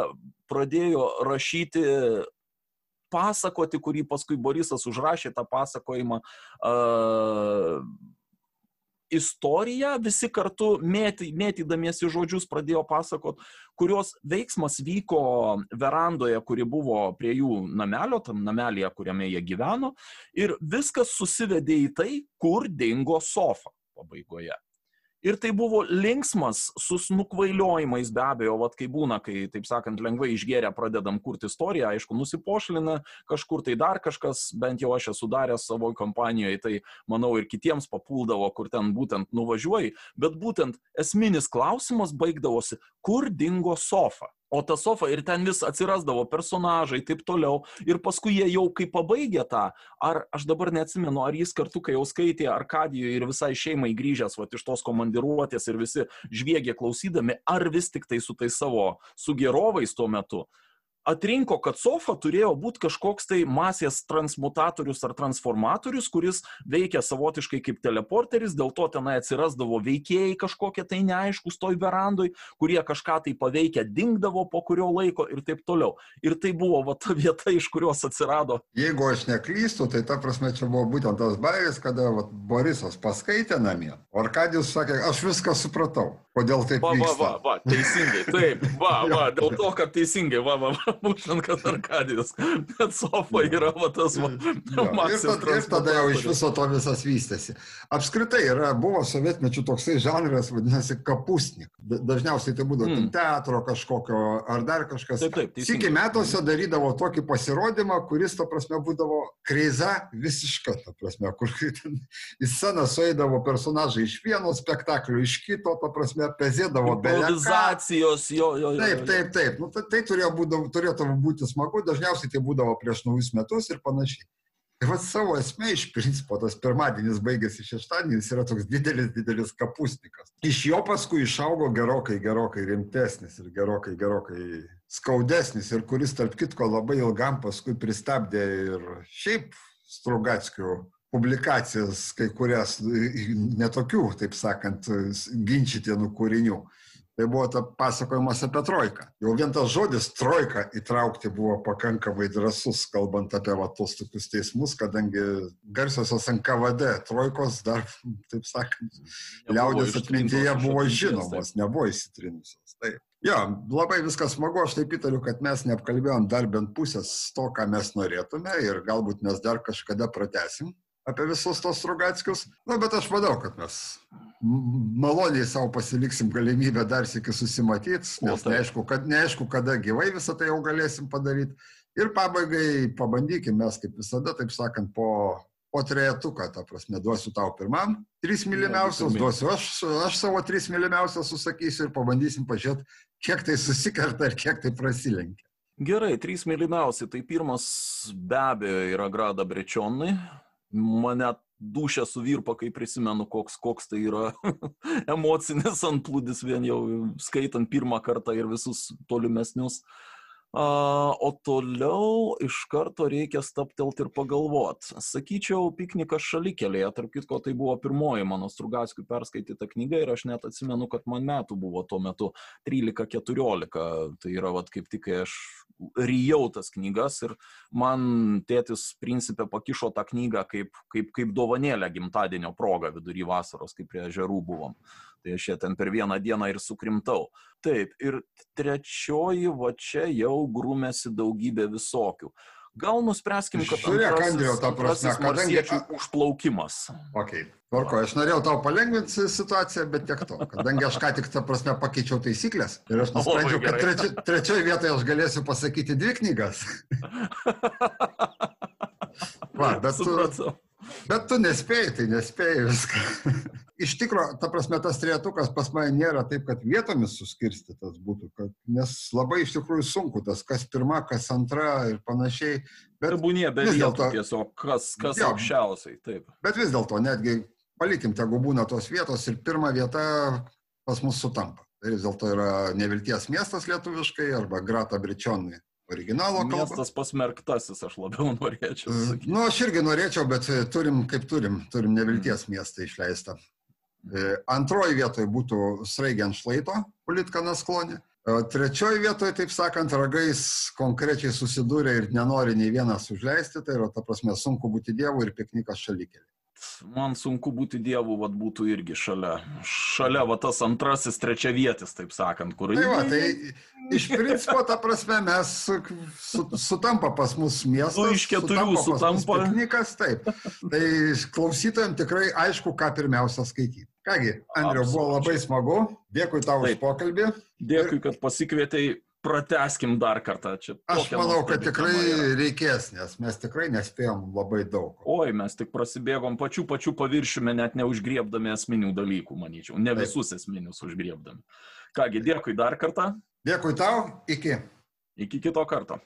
[SPEAKER 2] pradėjo rašyti pasakoti, kurį paskui Borisas užrašė tą pasakojimą. Uh, istoriją visi kartu mėty, mėtydamiesi žodžius pradėjo pasakot, kurios veiksmas vyko verandoje, kuri buvo prie jų namelio, tam namelėje, kuriame jie gyveno, ir viskas susivedė į tai, kur dingo sofa pabaigoje. Ir tai buvo linksmas su nukvailiojimais be abejo, vad kai būna, kai, taip sakant, lengvai išgeria pradedam kurti istoriją, aišku, nusipošlina kažkur tai dar kažkas, bent jau aš esu daręs savo kompanijoje, tai manau ir kitiems papuldavo, kur ten būtent nuvažiuoji, bet būtent esminis klausimas baigdavosi, kur dingo sofa. O ta sofa ir ten vis atsirasdavo personažai, taip toliau. Ir paskui jie jau kai pabaigė tą, ar aš dabar neatsimenu, ar jis kartu, kai jau skaitė Arkadijoje ir visai šeimai grįžęs va, iš tos komandiruotės ir visi žviegė klausydami, ar vis tik tai su tais savo sugerovais tuo metu. Atrinko, kad sofa turėjo būti kažkoks tai masės transmutatorius ar transformatorius, kuris veikia savotiškai kaip teleporteris, dėl to tenai atsirasdavo veikėjai kažkokie tai neaiškus toj verandoj, kurie kažką tai paveikia, dingdavo po kurio laiko ir taip toliau. Ir tai buvo va, ta vieta, iš kurios atsirado.
[SPEAKER 1] Jeigu aš neklystu, tai ta prasme čia buvo būtent tas bairis, kada va, Borisas paskaitė namie, Arkadijus sakė, aš viską supratau, kodėl taip
[SPEAKER 2] Va, va,
[SPEAKER 1] vyksta.
[SPEAKER 2] va, va, teisingai, taip, va, va, dėl to, kad teisingai, va, va, va, kad Arkadijus, bet sofa yra va tas, va,
[SPEAKER 1] Jo, ir, tada, jau iš viso to visas vystėsi. Apskritai yra, buvo sovietmečių toksai žanras, vadinasi, kapusnik. Da- Dažniausiai tai būdavo
[SPEAKER 2] Mm.
[SPEAKER 1] teatro kažkokio ar dar kažkas.
[SPEAKER 2] Taip, taip.
[SPEAKER 1] Siki metuose darydavo tokį pasirodymą, kuris, ta prasme, būdavo kreiza visiška, ta prasme, kur į sceną sueidavo personažai iš vieno spektaklio, iš kito, ta prasme, pezėdavo ką.
[SPEAKER 2] Improvizacijos, jo, jo, jo.
[SPEAKER 1] Taip, taip, taip. Nu, tai, tai turėjo būdavo, turėtų būti smagu, dažniausiai tai būdavo prieš naujus metus ir panašiai. Ir va savo esmė iš principo tas pirmadienis baigėsi šeštadienis yra toks didelis, didelis kapusnikas. Iš jo paskui išaugo gerokai, gerokai rimtesnis ir gerokai, gerokai skaudesnis ir kuris, tarp kitko, labai ilgam paskui pristabdė ir šiaip Strugatskių publikacijas, kai kurias netokių, taip sakant, ginčytinų kūrinių. Tai buvo ta pasakojimas apie trojką. Jau vien tas žodis trojka įtraukti buvo pakankamai drasus, kalbant apie va, tos tokius teismus, kadangi garsiosios NKVD trojkos dar, taip sakant,
[SPEAKER 2] Nebuvo
[SPEAKER 1] liaudės atmintyje buvo žinomos, nebuvo įsitrinusios. Taip. Jo, labai viskas smagu, aš taip įtariu, kad mes neapkalbėjom dar bent pusės to, ką mes norėtume ir galbūt mes dar kažkada pratesim apie visus tos Strugatskius. Na, bet aš manau, kad mes maloniai savo pasiliksim galimybę dar sėki susimatyti, nes neaišku, kad, neaišku, kada gyvai visą tai jau galėsim padaryti. Ir pabaigai pabandykime mes, kaip visada, taip sakant, po, po trejetuką, ta prasme, duosiu tau pirmam, trys mylimiausius,
[SPEAKER 2] pirmi.
[SPEAKER 1] duosiu aš, aš savo trys mylimiausius susakysiu ir pabandysim pažiūrėti, kiek tai susikerta ir kiek tai prasilenkia.
[SPEAKER 2] Gerai, trys mylimiausi. Tai pirmas be abejo yra Grada Brečionai. Mane dušę suvirpa, kai prisimenu, koks, koks tai yra emocinis antplūdis vien jau skaitant pirmą kartą ir visus tolimesnius. O toliau iš karto reikia staptelti ir pagalvoti. Sakyčiau, piknikas šalikelėje, tarp kitko, tai buvo pirmoji mano Strugatskių perskaityta knyga ir aš net atsimenu, kad man metų buvo tuo metu 13-14. Tai yra, vat, kaip tik, aš ryjau tas knygas ir man tėtis principė pakišo tą knygą kaip, kaip, kaip dovanėlę gimtadienio progą vidury vasaros, kai prie žerų buvom. Tai aš ją ten per vieną dieną ir sukrimtau. Taip, ir trečioji, va čia jau grūmėsi daugybė visokių. Gal nuspręskim, kad
[SPEAKER 1] Žiūrėk, Andriau, ta prasme, kadangi-
[SPEAKER 2] užplaukimas.
[SPEAKER 1] Ok, tvarko, aš norėjau tau palengvinti situaciją, bet tiek to. Kadangi aš ką tik, ta prasme, pakeičiau taisyklės ir aš nusprendžiau, kad treči, trečioje vietoje aš galėsiu pasakyti dvi knygas. Va, bet, tu. Bet tu nespėjai, tai nespėjai viską. Iš tikrųjų, ta prasme, tas trietukas pas mane nėra taip, kad vietomis suskirstytas būtų, kad, nes labai iš tikrųjų sunku tas, kas pirma, kas antra ir panašiai. Bet
[SPEAKER 2] Tebūnie be
[SPEAKER 1] vis dėlto-
[SPEAKER 2] tiesiog, kas, kas
[SPEAKER 1] Jo.
[SPEAKER 2] aukščiausiai. Taip.
[SPEAKER 1] Bet vis dėlto, netgi palikim, tegu būna tos vietos ir pirma vieta pas mus sutampa. Tai vis dėlto yra nevilties miestas lietuviškai arba Grata Bričionai originalo kalba.
[SPEAKER 2] Miestas pasmerktasis, aš labiau norėčiau
[SPEAKER 1] Na,
[SPEAKER 2] sakyti.
[SPEAKER 1] nu, aš irgi norėčiau, bet e, turim, kaip turim, turim nevilties miestą išleistą. E, Antroji vietoje būtų Sraigiant šlaito, politkanas klonė. Trečioji vietoje, taip sakant, ragais konkrečiai susidūrė ir nenori nei vienas užleisti, tai yra, ta prasme, sunku būti dievu ir piknikas šalikėlė.
[SPEAKER 2] Man sunku būti dievu, vad būtų irgi šalia. Šalia, va tas antrasis, trečia vietis, taip sakant, kur
[SPEAKER 1] Tai va, tai iš principo, ta prasme, mes su, sutampa pas mus miestas.
[SPEAKER 2] Du iš keturių
[SPEAKER 1] mus
[SPEAKER 2] sutampa.
[SPEAKER 1] Piknikas, taip. Tai klausytojams tikrai aišku, ką pirmiausia skaityti. Kągi, Andriu, buvo labai smagu. Dėkui tau už
[SPEAKER 2] Taip.
[SPEAKER 1] pokalbį.
[SPEAKER 2] Dėkui, kad pasikvietei, prateskim dar kartą. Čia
[SPEAKER 1] Aš manau, kad tikrai
[SPEAKER 2] yra.
[SPEAKER 1] reikės, nes mes tikrai nespėjom labai daug.
[SPEAKER 2] Oi, mes tik prasidėgom pačių pačių paviršiumi, net neužgriebdami esminių dalykų, manyčiau. Ne
[SPEAKER 1] Taip.
[SPEAKER 2] visus esminius užgriebdami. Kągi, dėkui dar kartą.
[SPEAKER 1] Dėkui tau, iki.
[SPEAKER 2] Iki kito karto.